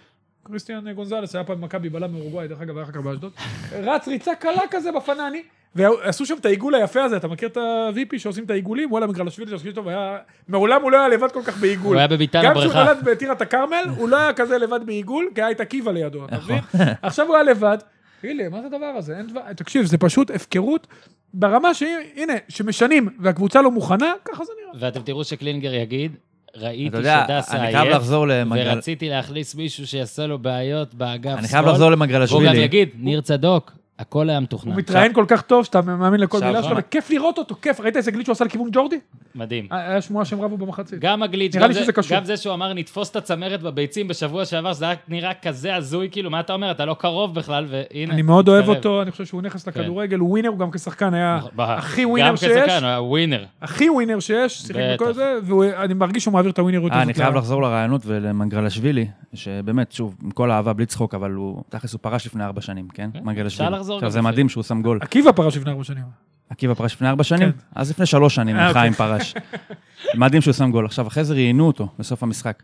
קריסטיאן גונזלס היה פעם במכבי בלם מאורוגוואי, דרך אגב, היה אחר כך באשדוד. רץ ריצה קלה כזה בפנני, ועשו שם את העיגול היפה הזה, אתה מכיר את ה-VP שעושים את העיגולים? וואלה, מגרלשווילי שעושים אותו, והיה... מעולם הוא לא היה לבד כל כך בעיגול. הוא היה בביתר גם הבריכה. כשהוא נולד בטירת הכרמל, הוא לא היה כזה לבד בעיגול, כי היה את עקיבא לידו, אתה נכון. מבין? עכשיו הוא היה לבד. תגיד לי, מה זה הדבר הזה? אין דבר... תקשיב, זה פשוט הפקרות ברמה שהנה, שמשנים והקבוצה לא מוכנה, ככה זה נראה. ואתם תראו שקלינגר יגיד, ראיתי שדסה אני עייף. ורציתי להכניס מישהו שיעשה לו בעיות באגף שמאל. אני חייב לחזור והוא גם למגרלשווילי. יגיד, ניר צדוק, הכל היה מתוכנן. הוא מתראיין כל כך טוב שאתה מאמין לכל מילה שלו? וכיף לראות אותו, כיף. ראית איזה גליץ' שהוא עשה לכיוון ג'ורדי? מדהים. היה שמועה שהם רבו במחצית. גם הגליץ', נראה גם לי זה- שזה קשור. גם זה שהוא אמר נתפוס את הצמרת בביצים בשבוע שעבר, היה נראה כזה הזוי, כאילו, מה אתה אומר? אתה לא קרוב בכלל, והנה. אני מאוד אוהב. אותו, אני חושב שהוא נכס לכדורגל, הוא ווינר, הוא גם כשחקן היה ב- הכי ווינר גם שיש. כשחקן, הוא היה ווינר. הכי ווינר שיש, שיחק. בכל זה, ואני מרגיש שהוא מעביר את הווינריות אה, הזאת. אני חייב לחזור לרעיונות ולמנגרלשווילי, שבאמת, שוב, עם כל האהבה, בלי צחוק, אבל הוא, תכלס הוא פרש לפני ארבע שנים, כן? מנגרלשווילי. לחזור עכשיו, זה. מדהים שהוא שם גול. עקיבא פרש לפני ארבע שנים. עקיבא פרש לפני ארבע שנים? כן. אז לפני שלוש שנים אה, חיים פרש. מדהים שהוא שם גול. עכשיו, אחרי זה ראיינו אותו בסוף המשחק.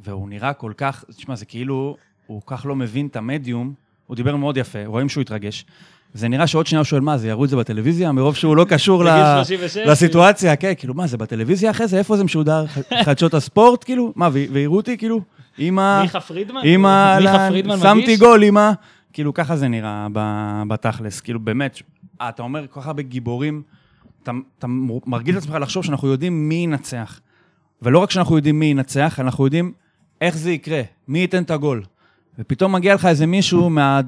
והוא נראה כל כך, תשמע, זה כאילו, הוא כל כך לא מבין את המדיום, הוא דיבר מאוד יפה, רואים שהוא התרגש. זה נראה שעוד שנייה הוא שואל, מה, זה יראו את זה בטלוויזיה? מרוב שהוא לא קשור ל- בגיל 36, לסיטואציה, כן, כאילו, מה, זה בטלוויזיה אחרי זה? איפה זה משודר? חדשות הספורט, כאילו? מה, ויראו אותי, כאילו? אמא... מיכה פרידמן? אמא, מיכה פרידמן שמתי מגיש? גול, אמא. כאילו, ככה זה נראה בתכלס. כאילו, באמת, אה, אתה אומר כל כך הרבה גיבורים, אתה, אתה מרגיל את עצמך לחשוב שאנחנו יודעים מי ינצח. ולא רק שאנחנו יודעים מי ינצח, אנחנו יודעים איך זה יקרה, מי ייתן את הגול. ופתאום מגיע לך איזה מישהו מה...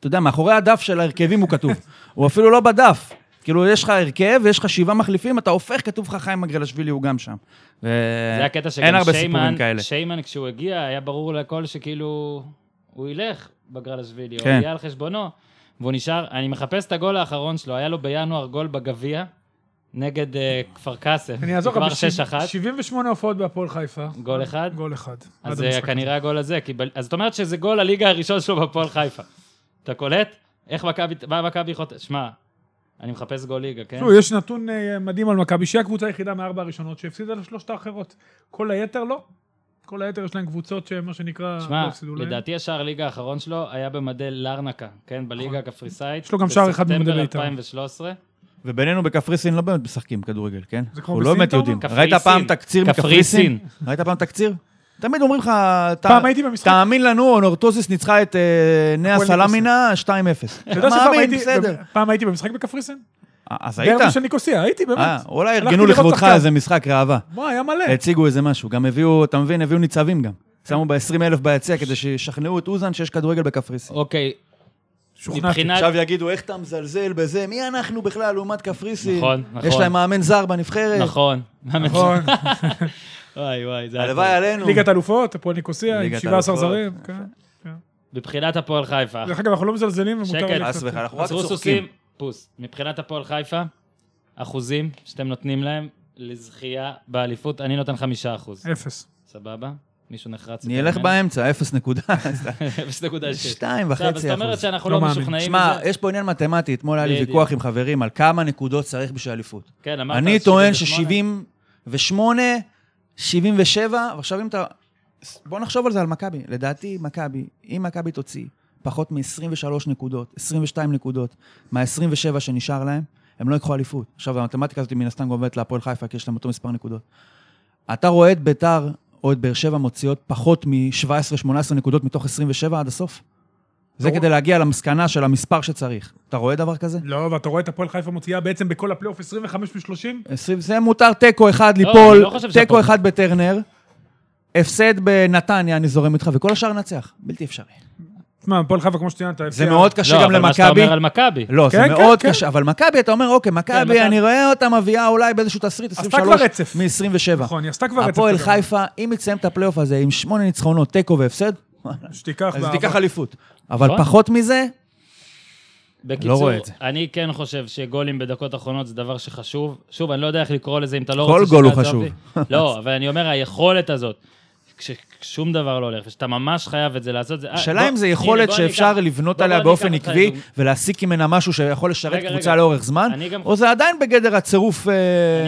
אתה יודע, מאחורי הדף של ההרכבים הוא כתוב. הוא אפילו לא בדף. כאילו, יש לך הרכב ויש לך שבעה מחליפים, אתה הופך, כתוב לך חיים מגרלשווילי, הוא גם שם. ו... זה הקטע שגם שיימן. שיימן כשהוא הגיע, היה ברור לכל שכאילו, הוא ילך בגרלשווילי, הוא כן. יהיה על חשבונו, והוא נשאר, אני מחפש את הגול האחרון שלו, היה לו בינואר גול בגביע, נגד אה, כפר קאסם, אני אעזור כבר לך, 6-1, 78 הופעות בהפועל חיפה. גול אחד, גול אחד. אז זה המשחק כנראה הגול הזה, כי ב- אז זאת אומרת שזה גול הליגה הראשון שלו בהפועל חיפה. אתה קולט? איך מכבי, מה מכבי חוטא, שמע, אני מחפש גול ליגה, כן? תראו, יש נתון אה, מדהים על מכבי, שהיא הקבוצה היחידה מארבע הראשונות שהפסידה לשלושת האחרות. כל היתר לא. כל היתר יש להם קבוצות שמה שנקרא, לא שמע, להם. לדעתי השער ליגה האחרון שלו היה במדי לרנקה, כן? בליגה הקפריסאית. נכון. יש לו גם שער אחד במדי בספטמבר בית"ר. 2013. ובינינו בקפריסין לא באמת משחקים כדורגל, כן? זה כמו לא באמת? יודעים. קפריסין. ראית פעם תקציר קפריסין. מקפריסין? ראית פעם תקציר? תמיד אומרים לך, "ת- פעם הייתי במשחק- תאמין לנו, נורטוזיס ניצחה את אה, נאה סלמינה 2-0. אתה יודע שפעם מאמין, הייתי- בסדר. פעם הייתי במשחק בקפריסין? אז היית? דרבי של ניקוסיה, הייתי באמת. אה, אולי ארגנו לכבודך. איזה משחק ראווה. מה, היה מלא. הציגו איזה משהו. גם הביאו, אתה מבין, הביאו ניצבים גם. שמו ב-20 אלף ביציע כדי שישכנעו את אוזן שיש כדורגל בקפריסין. אוקיי, שוכנעתי. מבחינת... עכשיו יגידו, איך אתה מזלזל בזה? מי אנחנו בכלל לעומת קפריסין? נכון, נכון. יש להם מאמן זר בנבחרת. נכון. נכון. וואי וואי, זה... הלוואי. עלינו. ליגת אלופות, הפועל ניקוסיה, עם ליגת 17 אלופות. זרים. כן. מבחינת הפועל חיפה. דרך אגב, אנחנו לא מזלזלים, ומותר שקט. לי חס וחלילה, אנחנו רק צוחקים. פוס. מבחינת הפועל חיפה, אחוזים שאתם נותנים להם לזכייה באליפות, אני נותן חמישה אחוז. אפס. סבבה? מישהו נחרץ? אני אלך באמצע, אפס נקודה. 0.6. שתיים עכשיו, אז וחצי זאת אומרת אחוז. שאנחנו לא לא. משוכנעים שמע, בזה? יש פה עניין מתמטי, אתמול היה לי. ויכוח עם חברים על כמה נקודות צריך בשביל אליפות. כן, אמרת אני טוען 78. ש-78, 77, ועכשיו אם אתה... בוא נחשוב על זה על מכבי. לדעתי, מכבי, אם מכבי תוציא פחות מ-23 נקודות, 22 נקודות, מה-27 שנשאר להם, הם לא ייקחו אליפות. עכשיו, המתמטיקה הזאת מן הסתם גובלת להפועל חיפה, כי יש להם אותו מספר נקודות. אתה רואה את ביתר או את באר שבע מוציאות פחות מ-17-18 נקודות מתוך 27 עד הסוף? זה. כדי להגיע למסקנה של המספר שצריך. אתה רואה דבר כזה? לא, ואתה רואה את הפועל חיפה מוציאה בעצם בכל הפלייאוף 25 מ-30? 20, זה מותר תיקו אחד לא, ליפול, לא תיקו אחד בטרנר, הפסד בנתניה, אני זורם איתך, וכל השאר נצח. בלתי אפשרי. תשמע, הפועל חיפה, כמו שציינת, זה מאוד קשה לא, גם אבל מה שאתה למכבי. אומר על מכבי. לא, זה כן, כן, מאוד כן. קשה, אבל מכבי, אתה אומר, אוקיי, מכבי, מכבי- אני רואה אותה מביאה אולי באיזשהו תסריט עשתה 23 כבר רצף. מ-27. נכון, היא עשתה כבר רצף. הפועל. חיפה, אם היא תסיים את הפלייאוף הזה עם שמונה ניצחונות, תיקו והפסד, אז. תיקח אליפות. אבל נכון. פחות מזה, בקיצור, לא רואה את זה. אני כן חושב שגולים בדקות אחרונות זה דבר שחשוב. שוב, אני לא יודע איך לקרוא לזה אם אתה לא כל רוצה... גול הוא חשוב. לא, אבל אני אומר, היכולת הזאת, כששום דבר לא הולך, ושאתה ממש חייב את זה לעשות, זה... אה, השאלה אם הנה, יכולת אני שאפשר אקח- לבנות בוא- עליה בוא באופן עקבי. ולהסיק ממנה משהו שיכול לשרת רגע, קבוצה רגע. לאורך זמן, גם- או זה עדיין בגדר הצירוף אה,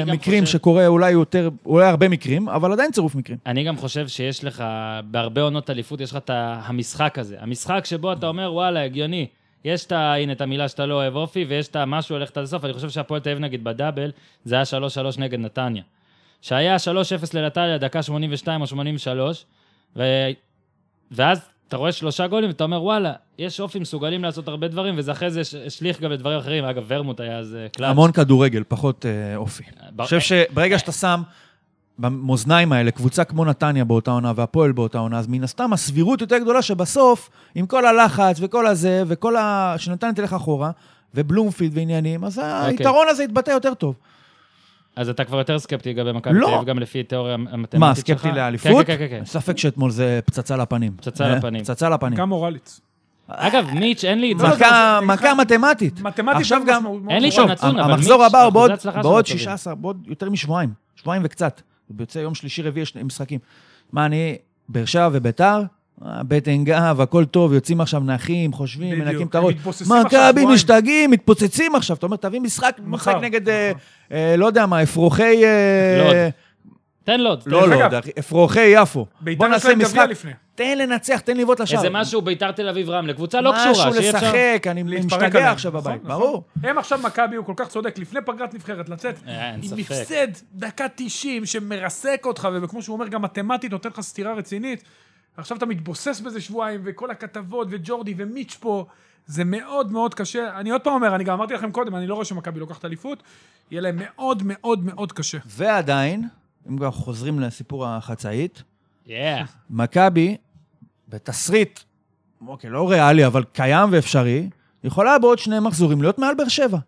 מקרים חושב- שקורה אולי יותר, אולי הרבה מקרים, אבל עדיין צירוף מקרים. אני גם חושב שיש לך, בהרבה עונות אליפות, יש לך את המשחק הזה. המשחק שבו אתה אומר, וואלה, הגיוני. יש את ה... הנה, את המילה שאתה לא אוהב אופי, ויש את המשהו הולך עד הסוף. אני חושב שהפועל תל אביב, נגיד, בדאבל, זה היה 3-3 נגד נתניה. שהיה 3-0 לנתניה, דקה 82 או 83, ו... ואז אתה רואה שלושה גולים, ואתה אומר, וואלה, יש אופי, מסוגלים לעשות הרבה דברים, וזה אחרי זה הש- השליך גם לדברים אחרים. אגב, ורמוט היה אז אה, קלאץ'. המון כדורגל, פחות אה, אופי. אני בר- חושב שברגע שאתה שם במאזניים האלה, קבוצה כמו נתניה באותה עונה והפועל באותה עונה, אז מן הסתם הסבירות יותר גדולה שבסוף, עם כל הלחץ וכל הזה, וכל ה... שנתניה תלך אחורה, ובלומפילד ועניינים, אז היתרון הזה יתבטא יותר טוב. אז אתה כבר יותר סקפטי לגבי מכבי לא. תל אביב, גם לפי תיאוריה המתמטית שלך? מה, סקפטי לאליפות? כן, כן, כן. כן. ספק שאתמול זה פצצה לפנים. פצצה אה, לפנים. פצצה לפנים. גם מורלית. אגב, מיץ', אין לי את זה. לא, זה- מכה- מתמטית. מתמטית גם, משמעות מאוד אין לי. את הנתון, אבל המחזור מיץ', הבא הוא בעוד- הצלחה שלו בעוד טובים. 16, בעוד יותר משבועיים. שבועיים וקצת. יוצא יום שלישי רביעי יש משחקים. מה, אני, באר שבע וביתר, אה, בטן גב, הכל טוב, יוצאים עכשיו נחים, חושבים, בדיוק, מנקים את הראש. מכבי. משתגעים, מתפוצצים עכשיו. אתה אומר, תביא משחק, משחק מחר, נגד, אה, מחר. אה, לא יודע מה, אפרוחי... אה, לוד. תן לו, תן לא לוד, אפרוחי יפו. בוא נעשה משחק, לפני. תן לנצח, תן לבעוט לשער. איזה משהו ביתר תל אביב רמלה, קבוצה לא קשורה, משהו. לשחק, אני משתגע עליהם. עכשיו נכון, בבית, נכון. ברור. הם עכשיו מכבי, הוא כל כך צודק, לפני פגרת נבחרת, לצאת אה, אין עם. הפסד דקה 90 שמרסק אותך, וכמו שהוא אומר, גם מתמטית נותן לך סטירה רצינית. עכשיו אתה מתבוסס בזה שבועיים, וכל הכתבות, וג'ורדי ומיץ' פה, זה מאוד מאוד קשה. אני עוד פעם אומר, אני גם אמרתי לכם קודם, אני לא רואה שמכבי לוקחת אליפות, יהיה להם מאוד מאוד מאוד קשה. ועדיין, אם כבר חוזרים לסיפור החצאית, Yeah. מכבי, בתסריט, אוקיי, לא ריאלי, אבל קיים ואפשרי, יכולה בעוד שני מחזורים להיות מעל באר שבע.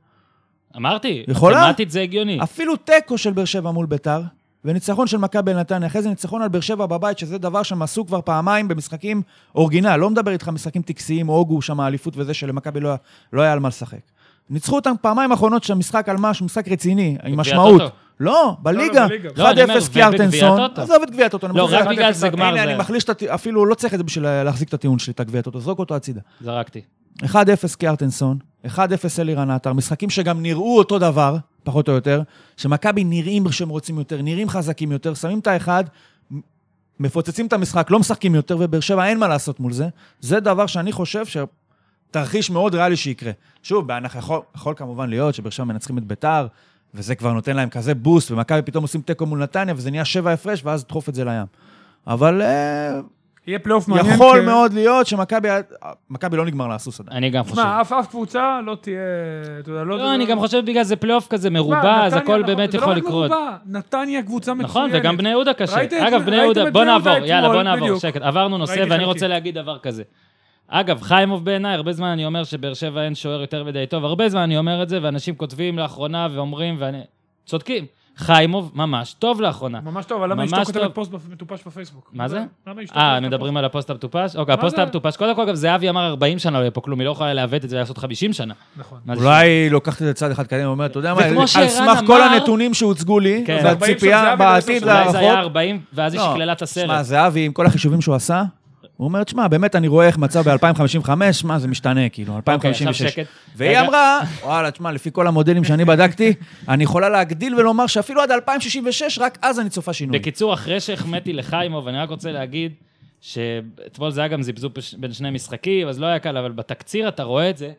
אמרתי, יכולה? מתמטית זה הגיוני. אפילו תיקו של באר שבע מול ביתר, וניצחון של מכבי נתניה, אחרי זה ניצחון על באר שבע בבית, שזה דבר שהם עשו כבר פעמיים במשחקים אורגינל, לא מדבר איתך משחקים טקסיים, הוגו שם האליפות וזה, שלמכבי לא, לא היה על מה לשחק. ניצחו אותם פעמיים האחרונות שהמשחק על משהו, משחק רציני, עם משמעות. לא, בליגה. בליגה. 1-0 לא, קיארטנסון. הטוטו. עזוב את גביע הטוטו. אני לא, רק בגלל שזה גמר הנה, זה- אני מחליש את הט... אפילו לא צריך את זה בשביל להחזיק את הטיעון שלי, את הגביע הטוטו. זרוק אותו הצידה. זרקתי. 1-0 קיארטנסון, 1-0 אלירן עטר, משחקים שגם נראו אותו דבר, פחות או יותר, שמכבי נראים שהם רוצים יותר, נראים חזקים יותר, שמים את האחד, מפוצצים את המשחק, לא משחקים יותר, ובאר שבע אין מה לעשות מול זה. זה דבר שאני חושב שתרחיש מאוד ריאלי שיקרה. שוב, בהנחה, יכול, יכול כמובן להיות שבאר שבע מנצחים את ביתר, וזה כבר נותן להם כזה בוסט, ומכבי פתאום עושים תיקו מול נתניה, וזה נהיה שבע הפרש, ואז דחוף את זה לים. אבל אה, יהיה פלייאוף מעניין. יכול כי- מאוד להיות שמכבי מכבי לא נגמר להסוף עדיין. אני גם חושב. תשמע, אף אף קבוצה לא תהיה, אתה יודע, לא... לא, אני גם חושב בגלל זה פלייאוף כזה מרובע, אז נתניה, הכל נכון, באמת זה יכול לא רק לקרות. מרובע, נתניה קבוצה מצוינת. נכון, וגם בני יהודה קשה. אגב, בני יהודה, בוא נעבור, יאללה, בוא נעבור. שקט. עברנו נושא, ואני. רוצה להגיד דבר כזה. אגב, חיימוב בעיניי, הרבה זמן אני אומר שבאר שבע אין שוער יותר מדי טוב, הרבה זמן אני אומר את זה, ואנשים כותבים לאחרונה ואומרים, ואני... צודקים. חיימוב ממש טוב לאחרונה. ממש טוב, אבל למה אשתו כותבת. פוסט מטופש בפייסבוק? מה זה? למה אשתו אה, מדברים? על הפוסט המטופש? אוקיי, הפוסט? המטופש. קודם כל, אגב, זהבי אמר 40 שנה לא יהיה פה כלום, היא לא יכולה לעוות את זה ולעשות 50 שנה. נכון. אולי לוקחת את זה צעד אחד קדימה ואומרת, אתה יודע מה, על סמך כל הנתונים שהוצגו לי, כן. זה 40 של והציפייה בעתיד אולי זה היה לרחוק, 40, ואז היא לא, שקללה את שמע, הסרט. זהבי, עם כל החישובים שהוא עשה, הוא אומר, תשמע, באמת אני רואה איך מצב ב-2055, מה, זה משתנה, כאילו, אוקיי, עכשיו 2056. שקט. והיא. אמרה, וואלה, תשמע, לפי כל המודלים שאני בדקתי, אני יכולה להגדיל ולומר שאפילו עד 2066, רק אז אני צופה שינוי. בקיצור, אחרי שהחמאתי לחיימוב, אני רק רוצה להגיד שאתמול זה היה גם זיבזוב בין שני משחקים, אז לא היה קל, אבל בתקציר אתה רואה את זה.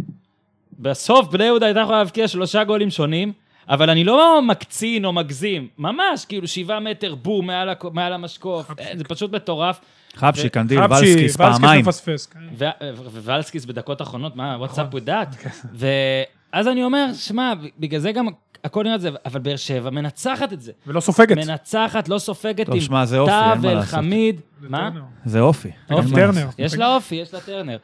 בסוף בני יהודה הייתה יכולה להבקיע שלושה גולים שונים, אבל אני לא מקצין או מגזים, ממש, כאילו שבעה מטר בום מעל, מעל המשקוף, אה, זה פשוט מטורף. חבשי, קנדיל, ולסקיס, פעמיים. כן. ו- וולסקיס בדקות האחרונות, מה, וואטסאפ נכון. ודעת. ואז אני אומר, שמע, בגלל זה גם הכל נראה את זה, אבל באר שבע מנצחת את זה. ולא סופגת. מנצחת, לא סופגת טוב, עם זה אופי, אין מה. זה מה? טרנר. זה אופי. אופי. טרנר. יש לה אופי, יש לה טרנר.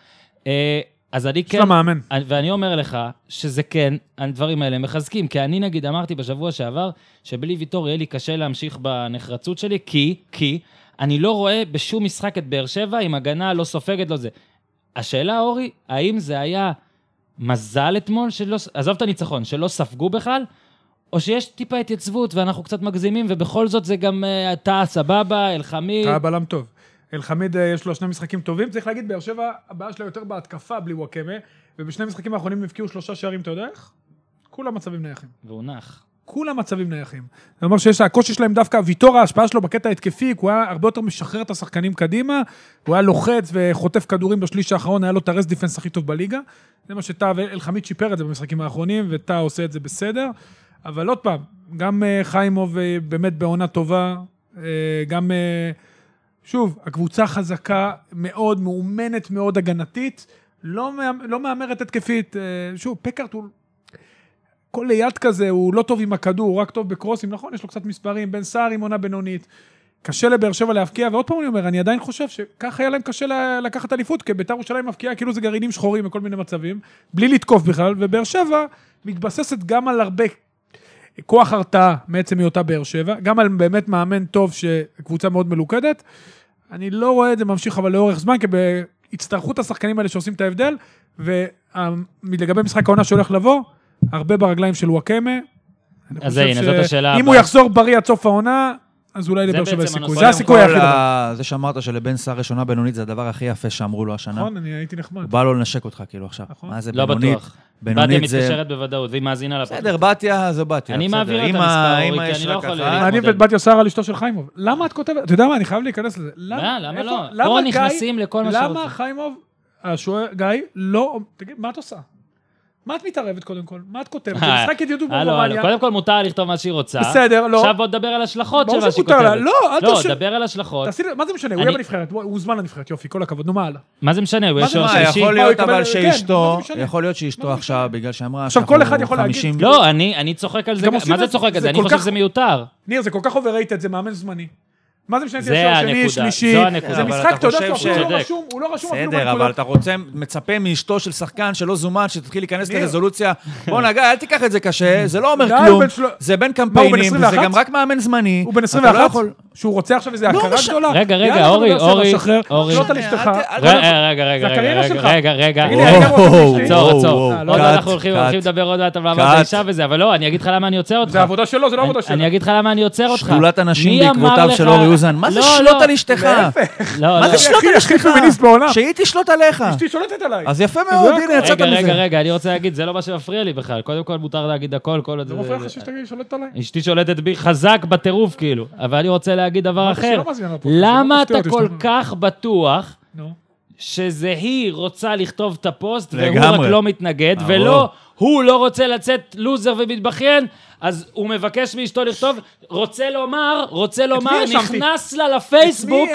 אה, אז אני יש כן, לה מאמן. ואני אומר לך שזה כן, הדברים האלה מחזקים, כי אני נגיד אמרתי בשבוע שעבר, שבלי ויטור יהיה לי קשה להמשיך בנחרצות שלי, כי, כי, אני לא רואה בשום משחק את באר שבע עם הגנה לא סופגת לו זה. השאלה, אורי, האם זה היה מזל אתמול, שלא, עזוב את הניצחון, שלא ספגו בכלל, או שיש טיפה התייצבות ואנחנו קצת מגזימים, ובכל זאת זה גם אה, טאה סבבה, אלחמיד. אתה בלם טוב. אלחמיד, אה, יש לו שני משחקים טובים. צריך להגיד, באר שבע, הבעיה שלה יותר בהתקפה בלי וואקמה, ובשני המשחקים האחרונים הבקיעו שלושה שערים, אתה יודע איך? כולם מצבים נייחים. והוא נח. כולם מצבים נייחים. זה אומר שיש, הקושי שלהם דווקא, ויטור, ההשפעה שלו בקטע ההתקפי, הוא היה הרבה יותר משחרר את השחקנים קדימה, הוא היה לוחץ וחוטף כדורים בשליש האחרון, היה לו את הרס דיפנס הכי טוב בליגה. זה מה שטאה ואלחמיד שיפר את זה במשחקים האחרונים, וטאה עושה את זה בסדר. אבל עוד פעם, גם אה, חיימוב אה, באמת בעונה טובה, אה, גם, שוב, הקבוצה חזקה מאוד, מאומנת מאוד הגנתית, לא, לא מהמרת התקפית. שוב, פקארט הוא... הכל ליד כזה, הוא לא טוב עם הכדור, הוא רק טוב בקרוסים, נכון, יש לו קצת מספרים, בן סער עם עונה בינונית. קשה לבאר שבע להבקיע, ועוד פעם אני אומר, אני עדיין חושב שככה היה להם קשה לקחת אליפות, כי בית"ר ירושלים מבקיעה כאילו זה גרעינים שחורים בכל מיני מצבים, בלי לתקוף בכלל, ובאר שבע מתבססת גם על הרבה כוח הרתעה מעצם היותה באר שבע, גם על באמת מאמן טוב שקבוצה מאוד מלוכדת. אני לא רואה את זה ממשיך אבל לאורך זמן, כי בהצטרכות השחקנים האלה שעושים את ההבדל, ולגבי משחק העונה שהולך לבוא, הרבה ברגליים של וואקמה. אז הנה, זאת השאלה אם הבאה. הוא יחזור בריא עד סוף העונה, אז אולי לבאר שבע סיכוי. זה הסיכוי היחיד. כל, אבל. ה- זה שאמרת שלבן סער ראשונה בינונית זה הדבר הכי יפה שאמרו לו השנה. נכון, אני הייתי נחמד. הוא בא לו לנשק אותך כאילו עכשיו. נכון. מה זה לא בינונית? בטוח. בתיה בינונית זה... מתקשרת בוודאות, והיא מאזינה לפודקאסט. בסדר, בתיה זה בתיה. אני בסדר. מעביר את אם המספר, אורי, אם כי אני לא יכול להתמודד. אני ובתיה שרה על אשתו של חיימוב. למה את כותבת, אתה יודע מה, אני חייב להיכנס לזה. מה, למה לא? פה נכנסים לכל מה שרוצים. למה חיימוב, השוער, גיא, לא, תגיד, מה את עושה? מה את מתערבת קודם כל? מה את כותבת? זה משחק ידידות ברומניה. קודם כל מותר לכתוב מה שהיא רוצה. בסדר, לא. עכשיו בוא נדבר על השלכות של מה שהיא. כותבת. לא, אל לא, תשאיר- דבר על השלכות. מה זה משנה? הוא יהיה בנבחרת, הוא הוזמן לנבחרת, יופי, כל הכבוד, נו מה הלאה? מה זה משנה? הוא מה, מה, שלישי. יכול מה, הוא להיות אבל כן, שאשתו? יכול להיות שאשתו עכשיו, בגלל שאמרה עכשיו, כל אחד יכול להגיד. 50 לא, אני אני צוחק על זה. מה זה צוחק על זה? אני חושב שזה מיותר. ניר, זה כל כך overrated, זה מאמן זמני. מה זה משנה אם זה תהיה שוער שני, שלישי? זו הנקודה. זה משחק, אתה יודע שהוא לא רשום, הוא לא רשום אפילו בסדר, אבל בנקודות. אתה רוצה, מצפה מאשתו של שחקן שלא זומן, שתתחיל להיכנס. לרזולוציה. בואנה, גיא, אל תיקח את זה קשה, זה לא אומר כלום, זה בין קמפיינים, 21? גם רק מאמן זמני. הוא בן אתה לא 21? שהוא רוצה עכשיו איזה לא הכרה. גדולה? רגע, רגע, אורי, אורי, שחרר, אורי. שלוט על אשתך. אל ת- רגע, רגע, רגע, זה רגע, רגע. רגע, רגע. תגיד לי, אני גם רוצה וואו, אשתי. עצור, וואו, עצור. וואו, עוד מעט קאט, אנחנו הולכים קאט. הולכים לדבר עוד מעט על מעמד קאט. האישה וזה, אבל לא, אני אגיד לך למה אני עוצר אותך. זה עבודה שלו, זה לא עבודה אני- שלו. אני אגיד לך למה אני עוצר אותך. שדולת הנשים מי אמר בעקבותיו לך- של אורי אוזן. מה זה לא, שלוט לא. על אשתך? לא, מה לא. זה שלוט הכי- על הכי אשתך? פמיניסט בעולם. שהיא תשלוט עליך. אשתי שולטת עליי. אז יפה זה מאוד, הכל. הנה, יצאת רגע, רגע, מזה. רגע, אני רוצה להגיד, זה לא מה שמפריע לי בכלל. קודם כל מותר להגיד הכל, כל עוד זה זה... מפריע לך שתגיד שולטת עליי? אשתי שולטת בי חזק בטירוף, כאילו. אבל אני רוצה להגיד דבר אחר. למה לא אתה כל כך בטוח. שזה היא רוצה לכתוב את הפוסט, והוא. רק לא מתנגד. ולא, הוא לא רוצה לצאת לוזר ומתבכיין, אז הוא מבקש מאשתו לכתוב, רוצה לומר, רוצה לומר? נכנס לה לפייסבוק?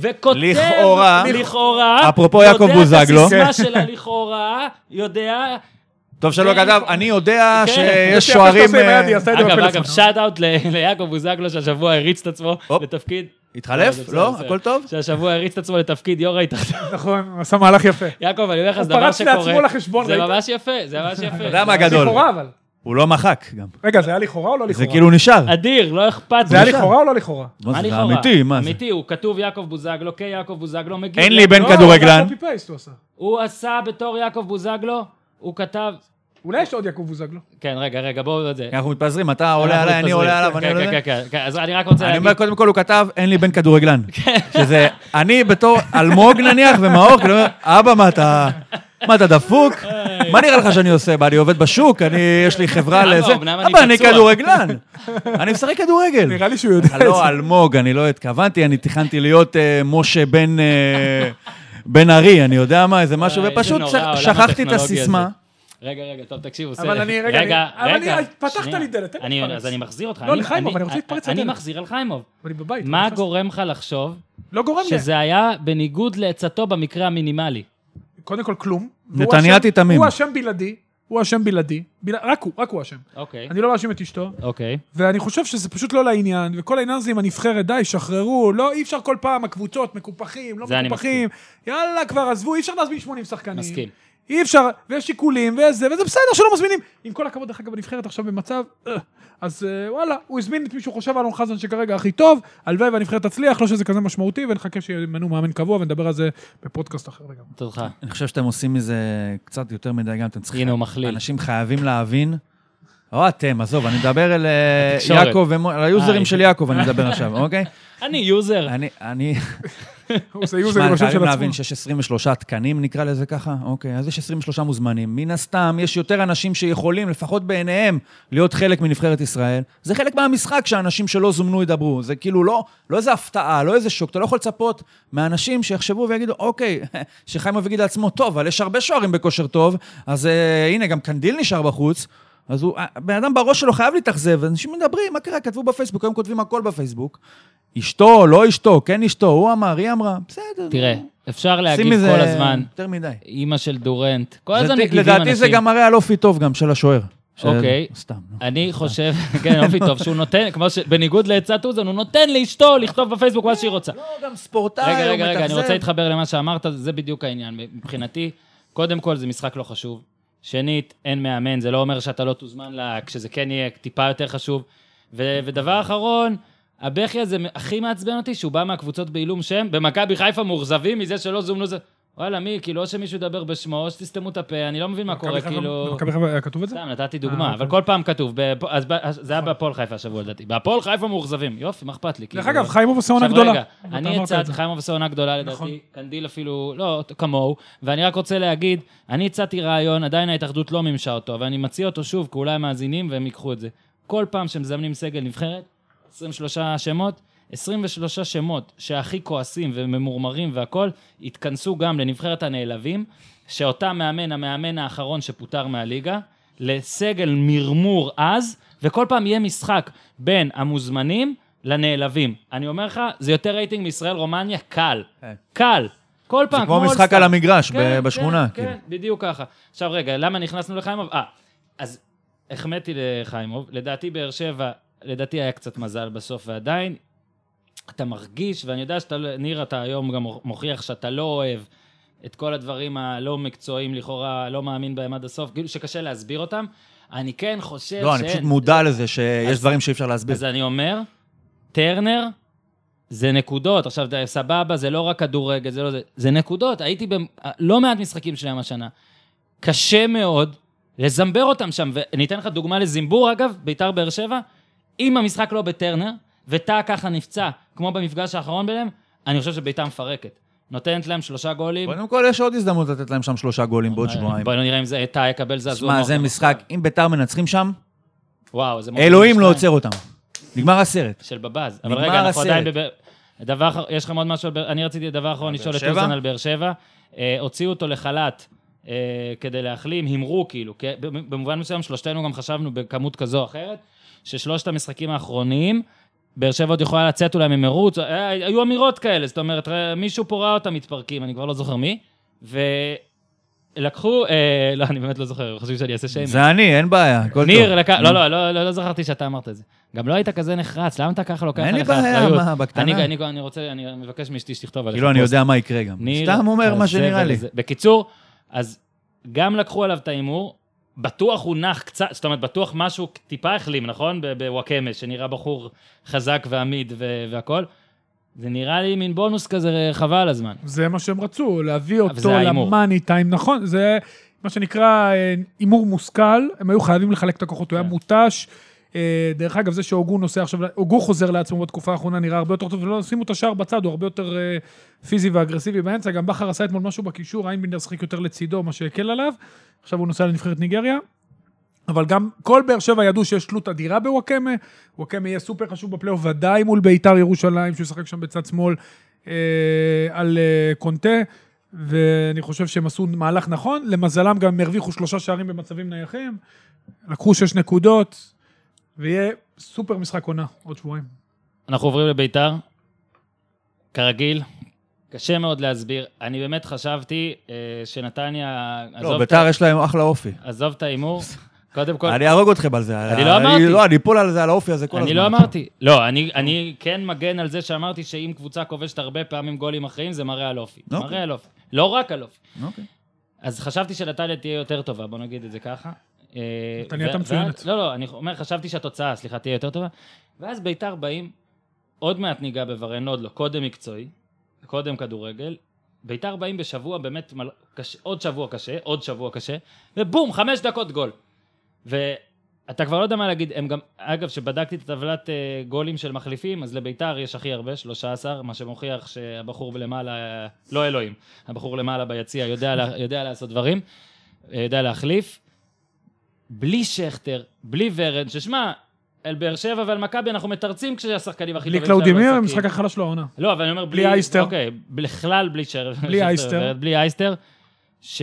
וכותב, לכאורה. לכאורה, אפרופו יעקב בוזגלו. יודע את הסיסמה שלה לכאורה, יודע, טוב שלא כן. כתב, אני יודע כן. שיש שוערים... אה, אגב. אגב, שאט אאוט ליעקב בוזגלו שהשבוע הריץ את עצמו. לתפקיד. התחלף? לא? בסדר. הכל טוב? שהשבוע הריץ את עצמו לתפקיד יו"ר ההתאחדות. נכון, הוא עשה מהלך יפה. יעקב, אני אומר לך, הוא זה דבר פרץ שקורה. לעצמו לחשבון, זה? ממש יפה, זה ממש יפה. אתה יודע מה גדול? הוא לא מחק גם. רגע, זה היה לכאורה או לא לכאורה? זה כאילו נשאר. אדיר, לא אכפת זה היה. לכאורה או לא לכאורה? מה זה? אמיתי, מה זה? אמיתי, הוא כתוב יעקב בוזגלו, כיעקב בוזגלו, מגיע. אין לי בן לא, כדורגלן. הוא. הוא עשה בתור יעקב בוזגלו, הוא כתב... אולי יש עוד יעקב בוזגלו. כן, רגע, רגע, בואו... זה- אנחנו מתפזרים, אתה עולה עליי, אני. עולה עליו, אני כן, עולה כן, עליו. כן, כן, כן, אז אני רק רוצה אני להגיד... אומר, קודם כל הוא כתב, אין לי בן כדורגלן. שזה, אני בתור אלמוג נניח, ומאור, כאילו, אבא, מה אתה... מה אתה דפוק? מה נראה לך שאני עושה? מה, אני עובד בשוק? אני, יש לי חברה לזה? אני אבא, אני פצוע." כדורגלן. אני משחק כדורגל. נראה לי שהוא יודע את לא, זה. אלמוג, אני לא התכוונתי, אני תכננתי להיות אה, משה בן... אה, בן ארי, אני יודע מה, איזה משהו, איזה ופשוט שכחתי את הסיסמה. רגע, רגע, טוב, תקשיבו, אבל בסדר. אני- רגע, רגע, אני- אבל רגע, אני- פתחת. לי דלת, תן לי אני- להתפרץ. אז אני מחזיר אותך. לא, אני- לחיימוב, אני- אני רוצה להתפרץ אני לדלת. מחזיר על חיימוב. אני בבית. מה אני גורם לך לחשוב לא גורם לי. שזה היה בניגוד לעצתו במקרה המינימלי? קודם כל כלום. והוא נתניאתי אשם- תמים. הוא אשם בלעדי. הוא אשם בלעדי. בל- רק הוא, רק הוא אשם. אוקיי, אני לא מאשים את אשתו. אוקיי. ואני חושב שזה פשוט לא לעניין, וכל העניין הזה עם הנבחרת, די, שחררו, לא, אי אפשר כל פעם, הקבוצות מקופחים, לא מקופחים, יאללה, כבר עזבו, אי אפשר להזמין 80 שחקנים. מסכים. אי אפשר, ויש שיקולים, וזה, וזה בסדר שלא מזמינים. עם כל הכבוד, דרך אגב, הנבחרת עכשיו במצב, אה, אז אה, וואלה, הוא הזמין את מי שהוא חושב אלון חזן שכרגע הכי טוב, הלוואי והנבחרת תצליח, לא שזה כזה משמעותי, ונחכה שימנו מאמן קבוע, ונדבר על זה בפודקאסט אחר לגמרי. תודה. אני חושב שאתם עושים מזה קצת יותר מדי, גם אתם צריכים... הנה, הוא מכליל. אנשים חייבים להבין. לא אתם, עזוב, אני מדבר אל אה. יעקב, על היוזרים של יעקב אני מדבר עכשיו, אוקיי? אני יוזר. אני, אני... הוא עושה יוזר עם השם של חייבים עצמו. להבין שיש 23 תקנים, נקרא לזה ככה, אוקיי, אז יש 23 מוזמנים. מן הסתם, יש יותר אנשים שיכולים, לפחות בעיניהם, להיות חלק מנבחרת ישראל. זה חלק מהמשחק שאנשים שלא זומנו ידברו. זה כאילו לא, לא איזה הפתעה, לא איזה שוק. אתה לא יכול לצפות מאנשים שיחשבו ויגידו, אוקיי, שחיימוב יגיד לעצמו, טוב, אבל יש הרבה שוערים בכושר טוב, אז אה, הנה, גם קנדיל נשאר בחוץ. אז הוא, בן אדם בראש שלו חייב להתאכזב, אנשים מדברים, מה קרה? כתבו בפייסבוק, היום כותבים הכל בפייסבוק. אשתו, לא אשתו, כן אשתו, הוא אמר, היא אמרה, בסדר. תראה, אפשר מזה כל הזמן, יותר מדי. אימא של דורנט, כל הזמן מגיבים לדעתי זה אנשים. גם מראה על אופי טוב גם של השוער. אוקיי. סתם. אני חושב, כן, אופי טוב, שהוא נותן, כמו ש... בניגוד לעצת אוזן, הוא נותן לאשתו לכתוב בפייסבוק מה שהיא רוצה. לא, גם ספורטאי, רגע, הוא רגע, רגע, אני מתאכזב. רוצה להתחבר למה שאמרת, זה בדיוק העניין. מבחינתי, קודם כל זה משחק לא חשוב. שנית, אין מאמן, זה לא אומר שאתה לא תוזמן לה, כשזה כן יהיה טיפה יותר חשוב. ו- ודבר אחרון, הבכי הזה הכי מעצבן אותי, שהוא בא מהקבוצות בעילום שם, במכבי חיפה מאוכזבים מזה שלא זומנו זה. וואלה, מי, כאילו, או שמישהו ידבר בשמו, או שתסתמו את הפה, אני לא מבין מה קורה, מכבי כאילו... במכבי חיפה היה כתוב את זה? סתם, נתתי אה, דוגמה, אבל אוקיי. כל פעם כתוב, אז זה היה בהפועל חיפה השבוע לדעתי. בהפועל חיפה מאוכזבים, יופי, מה אכפת לי? דרך כאילו, אגב, חיימוב עושה עונה גדולה. אני הצעתי. חיימוב עושה עונה גדולה נכון. לדעתי, קנדיל אפילו, לא, כמוהו, ואני רק רוצה להגיד, אני הצעתי רעיון, עדיין ההתאחדות לא מימשה אותו, ואני מציע אותו שוב, כי אולי הם מאזינים והם ייקחו את זה. כל פעם שמזמנים סגל נבחרת, 23 שמות, 23 שמות שהכי כועסים וממורמרים והכול, יתכנסו גם לנבחרת הנעלבים, שאותה מאמן, המאמן האחרון שפוטר מהליגה, לסגל מרמור אז, וכל פעם יהיה משחק בין המוזמנים לנעלבים. אני אומר לך, זה יותר רייטינג מישראל-רומניה, קל. כן. קל. כל פעם, זה כמו משחק. על המגרש ב- כן, בשכונה. כן, כאילו. כן, בדיוק ככה. עכשיו רגע, למה נכנסנו לחיימוב? אה, אז החמאתי לחיימוב, לדעתי באר שבע, לדעתי היה קצת מזל בסוף, ועדיין, אתה מרגיש, ואני יודע שאתה, לא- ניר, אתה היום גם מוכיח שאתה לא אוהב את כל הדברים הלא מקצועיים, לכאורה, לא מאמין בהם עד הסוף, כאילו שקשה להסביר אותם. אני כן חושב לא, אני פשוט מודע לזה שיש אז- דברים שאי אפשר להסביר. אז אני אומר, טרנר זה נקודות. עכשיו, סבבה, זה לא רק כדורגל, זה לא זה, זה נקודות. הייתי בלא מעט משחקים שלהם השנה. קשה מאוד לזמבר אותם שם, ואני אתן לך דוגמה לזמבור, אגב, ביתר באר שבע, אם המשחק לא בטרנר, וטאה ככה נפצע, כמו במפגש האחרון ביניהם, אני חושב שביתר מפרקת. נותנת להם שלושה גולים. קודם כל, יש עוד הזדמנות לתת להם שם שלושה גולים בעוד שבועיים. בואו נראה אם זה טאה יקבל זעזוע. שמע, מוח זה. משחק, אם ביתר מנצחים שם, וואו, זה אלוהים לא. עוצר אותם. נגמר הסרט. של בבאז. אבל רגע, אנחנו. עדיין. דבר יש לכם עוד משהו. אני רציתי דבר אחרון לשאול את? אוזן על באר שבע. אה, הוציאו אותו לחל"ת אה, כדי להחלים, הימרו כאילו. במובן מסוים שלושתנו גם חשבנו בכמות כזו או אחרת, ששלושת המשחקים האחרונים, באר שבע עוד יכולה לצאת אולי ממרוץ, אה, היו אמירות כאלה, זאת אומרת, ראה, מישהו פה ראה אותם מתפרקים, אני כבר לא זוכר מי, ולקחו, אה, לא, אני באמת לא זוכר, חושבים שאני אעשה שיימינג. זה אני, אין בעיה, הכל טוב. ניר, לק... לא, לא, לא, לא, לא זכרתי שאתה אמרת את זה. גם לא היית כזה נחרץ, למה אתה ככה לוקח אין לי עליך בעיה, אחריות? מה, בקטנה? אני, אני, אני רוצה, אני מבקש מאשתי שתכתוב עליך. כאילו, אני. יודע מה יקרה גם. ניר, סתם אומר מה שנראה לי. בקיצור, אז גם לקחו עליו את ההימור, בטוח הוא נח קצת, זאת אומרת, בטוח משהו טיפה החלים, נכון? בוואקמה, שנראה בחור חזק ועמיד והכול. זה נראה לי מין בונוס כזה, חבל הזמן. זה מה שהם רצו, להביא אותו. למאני טיים, נכון, זה מה שנקרא אה, הימור מושכל, הם היו חייבים לחלק את הכוחות, הוא היה כן. מותש. אה, דרך אגב, זה שהוגו נוסע עכשיו, הוגו חוזר לעצמו בתקופה האחרונה, נראה הרבה יותר טוב, ולא שימו את השער בצד, הוא הרבה יותר אה, פיזי ואגרסיבי באמצע, גם בכר עשה אתמול משהו בקישור, איינבינדר שחיק יותר לצידו, מה שהקל עליו, עכשיו הוא נוסע לנבחרת ניגריה. אבל גם כל באר שבע ידעו שיש תלות אדירה בוואקמה, וואקמה יהיה סופר חשוב בפלייאוף, ודאי מול ביתר ירושלים, שהוא ישחק שם בצד שמאל אה, על אה, קונטה, ואני חושב שהם עשו מהלך נכון. למזלם גם הם הרוויחו שלושה שערים במצבים נייחים, לקחו שש נקודות, ויהיה סופר משחק עונה עוד שבועיים. אנחנו עוברים לביתר. כרגיל, קשה מאוד להסביר. אני באמת חשבתי אה, שנתניה... לא, ביתר יש להם אחלה אופי. עזוב את ההימור. קודם כל, אני אהרוג אתכם על זה. אני לא אמרתי. לא, אני אפול על זה, על האופי הזה כל הזמן. אני לא אמרתי. לא, אני, אני כן מגן על זה שאמרתי שאם קבוצה כובשת הרבה פעמים גולים אחרים, זה מראה על אופי. אוקיי. מראה על אופי. לא רק על אופי. אוקיי. אז חשבתי שנתניה תהיה יותר טובה, בוא נגיד את זה ככה. אה, נתניה ו- הייתה מצוינת. לא, לא, אני אומר, חשבתי שהתוצאה, סליחה, תהיה יותר טובה. ואז ביתר באים, עוד מעט ניגע בוורן, עוד לא, קודם מקצועי, קודם כדורגל. ביתר באים בשבוע באמת, מל... קשה, עוד שבוע קשה, עוד שבוע קשה, ובום, חמש דקות גול. ואתה כבר לא יודע מה להגיד, הם גם, אגב, כשבדקתי את הטבלת אה, גולים של מחליפים, אז לביתר יש הכי הרבה, 13, מה שמוכיח שהבחור למעלה, לא אלוהים, הבחור למעלה ביציע יודע, יודע לעשות דברים, אה, יודע להחליף. בלי שכטר, בלי וורן, ששמע, על באר שבע ועל מכבי אנחנו מתרצים כשהשחקנים הכי בלי טובים קלאודימיר, משחקים. המשחק הכי חלש לו העונה. לא, אבל אני אומר, בלי אייסטר. אוקיי, בכלל בלי שר... בלי שכטר אייסטר. בלי אייסטר. ש...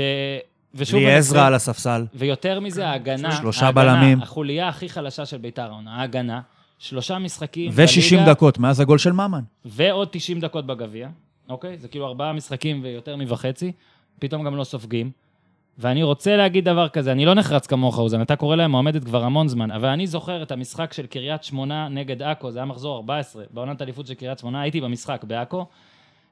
ושוב, בלי עזרא חושב- על הספסל. ויותר מזה, ההגנה, שלושה ההגנה, בלמים. החוליה הכי חלשה של ביתר העונה, ההגנה, שלושה משחקים ו-60 בליגה, דקות מאז הגול של ממן. ועוד 90 דקות בגביע, אוקיי? זה כאילו ארבעה משחקים ויותר מחצי, פתאום גם לא סופגים. ואני רוצה להגיד דבר כזה, אני לא נחרץ כמוך, אוזן, אתה קורא להם מועמדת כבר המון זמן, אבל אני זוכר את המשחק של קריית שמונה נגד עכו, זה היה מחזור 14, בעונת האליפות של קריית שמונה, הייתי במשחק בעכו,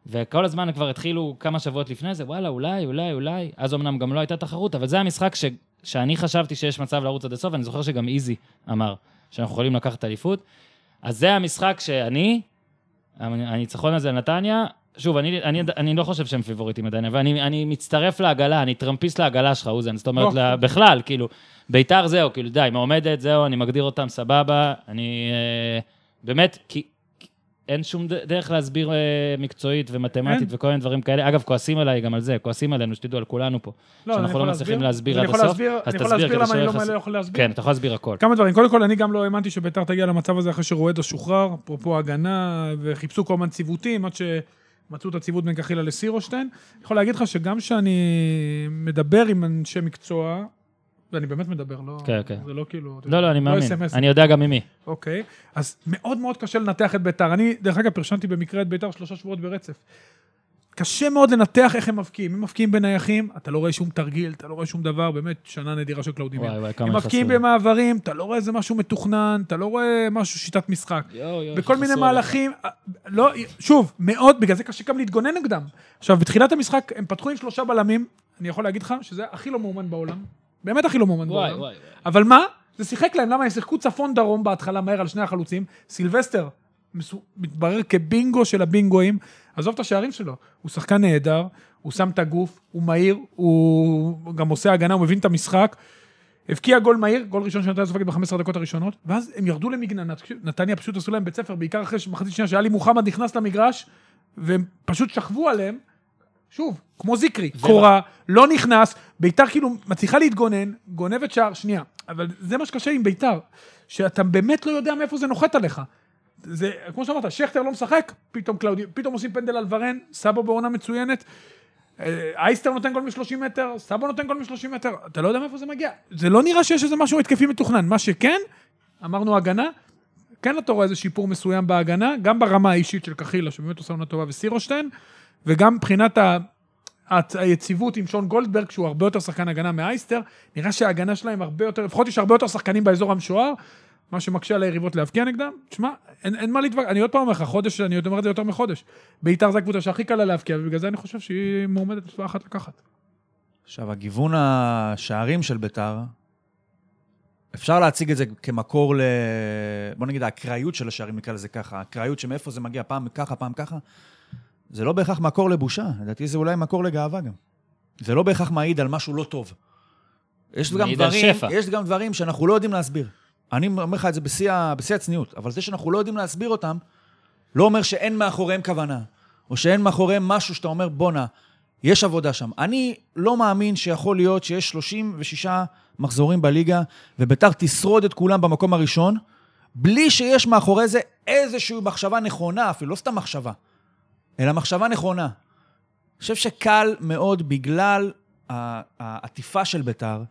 וכל הזמן כבר התחילו כמה שבועות לפני זה, וואלה, אולי, אולי, אולי, אז אמנם גם לא הייתה תחרות, אבל זה המשחק ש, שאני חשבתי שיש מצב לרוץ עד הסוף, אני זוכר שגם איזי אמר שאנחנו יכולים לקחת אליפות. אז זה המשחק שאני, הניצחון הזה לנתניה, שוב, אני, אני, אני לא חושב שהם פיבוריטים עדיין, אבל אני, אני מצטרף לעגלה, אני טראמפיסט לעגלה שלך, אוזן. זאת אומרת, לא. לה, בכלל, כאילו, ביתר זהו, כאילו, די, מועמדת, זהו, אני מגדיר אותם, סבבה. אני אה, באמת, כי כי אין שום דרך להסביר אה, מקצועית ומתמטית אין. וכל מיני דברים כאלה. אגב, כועסים עליי גם על זה, כועסים עלינו, שתדעו, על כולנו פה. לא, שאנחנו לא מצליחים להסביר אני עד הסוף, להסביר- אז אני יכול תסביר להסביר למה אני לא לא יכול להסביר. כן, אתה יכול להסביר הכל. כמה דברים. קודם כל, אני גם לא האמנתי שביתר תגיע למצב הזה אחרי שרואדו שוחרר, אפרופו הגנה, וחיפשו כל הזמן ציוותים, עד שמצאו את הציוות בין קחילה לסירושטיין. אני יכול להגיד לך שגם כשאני מדבר עם אנשי מקצוע, ואני באמת מדבר, לא... כן, כן. זה לא כאילו... לא, לא, אני מאמין. SMS. אני יודע גם ממי. אוקיי, אז מאוד מאוד קשה לנתח את ביתר. אני, דרך אגב, פרשנתי במקרה את ביתר שלושה שבועות ברצף. קשה מאוד לנתח איך הם מבקיעים. הם מבקיעים בנייחים, אתה לא רואה שום תרגיל, אתה לא רואה שום דבר, באמת שנה נדירה של קלאודימיר. וואי, וואי, כמה הם מבקיעים. במעברים, אתה לא רואה איזה משהו מתוכנן, אתה לא רואה משהו, שיטת משחק. יואו, יואו, בכל מיני מהלכים, אה, לא, שוב, מאוד, בגלל זה קשה גם להתגונן נגדם. עכשיו, בתחילת המשחק הם פתחו עם שלושה בלמים, אני יכול להגיד לך שזה הכי לא מאומן בעולם. באמת הכי לא מאומן וואי, בעולם. וואי. אבל מה? זה שיחק להם, למה הם שיחקו צפון-דרום בהתחלה מהר על שני החלוצים. סילבסטר מתברר כבינגו של הבינגואים. עזוב את השערים שלו, הוא שחקן נהדר, הוא שם את הגוף, הוא מהיר, הוא גם עושה הגנה, הוא מבין את המשחק. הבקיע גול מהיר, גול ראשון של נתניה סופגת ב-15 הדקות הראשונות, ואז הם ירדו למגננה, תקשיב, נתניה פשוט עשו להם בית ספר, בעיקר אחרי שמחצית שנייה שאלי מוחמד נכנס למגרש, והם פשוט שכבו עליהם, שוב, כמו זיקרי, קורה, לא נכנס, ביתר כאילו מצליחה להתגונן, גונבת שער, שנייה, אבל זה מה שקשה עם ביתר, שאתה באמת לא יודע מאיפה זה נוחת עליך. זה, כמו שאמרת, שכטר לא משחק, פתאום קלאודי, פתאום עושים פנדל על ורן, סבא בעונה מצוינת, אה, אייסטר נותן גול מ-30 מטר, סבא נותן גול מ-30 מטר, אתה לא יודע מאיפה זה מגיע. זה לא נראה שיש איזה משהו התקפי מתוכנן. מה שכן, אמרנו הגנה, כן אתה רואה איזה שיפור מסוים בהגנה, גם ברמה האישית של קחילה, שבאמת עושה עונה טובה, וסירושטיין, וגם מבחינת ה... היציבות עם שון גולדברג, שהוא הרבה יותר שחקן הגנה מאייסטר, נראה שההגנה שלהם הרבה יותר, לפחות יש הרבה יותר שחקנים באזור המשוער, מה שמקשה על היריבות להבקיע נגדם. תשמע, אין, אין מה להתווכח, אני עוד פעם אומר לך, חודש, אני עוד אומר את זה יותר מחודש. ביתר זה הקבוצה שהכי קלה להבקיע, ובגלל זה אני חושב שהיא מועמדת מספר אחת לקחת. עכשיו, הגיוון השערים של ביתר, אפשר להציג את זה כמקור ל... בוא נגיד, האקראיות של השערים, נקרא לזה ככה. האקראיות שמאיפה זה מגיע, פעם ככה, פעם ככה. זה לא בהכרח מקור לבושה, לדעתי זה אולי מקור לגאווה גם. זה לא בהכרח מעיד על משהו לא טוב. יש גם דברים. יש גם דברים שאנחנו לא יודעים להסביר. אני אומר לך את זה בשיא בשיא הצניעות, אבל זה שאנחנו לא יודעים להסביר אותם, לא אומר שאין מאחוריהם כוונה, או שאין מאחוריהם משהו שאתה אומר, בואנה, יש עבודה שם. אני לא מאמין שיכול להיות שיש 36 מחזורים בליגה, וביתר תשרוד את כולם במקום הראשון, בלי שיש מאחורי זה איזושהי מחשבה נכונה, אפילו לא סתם מחשבה, אלא מחשבה נכונה. אני חושב שקל מאוד בגלל העטיפה של ביתר,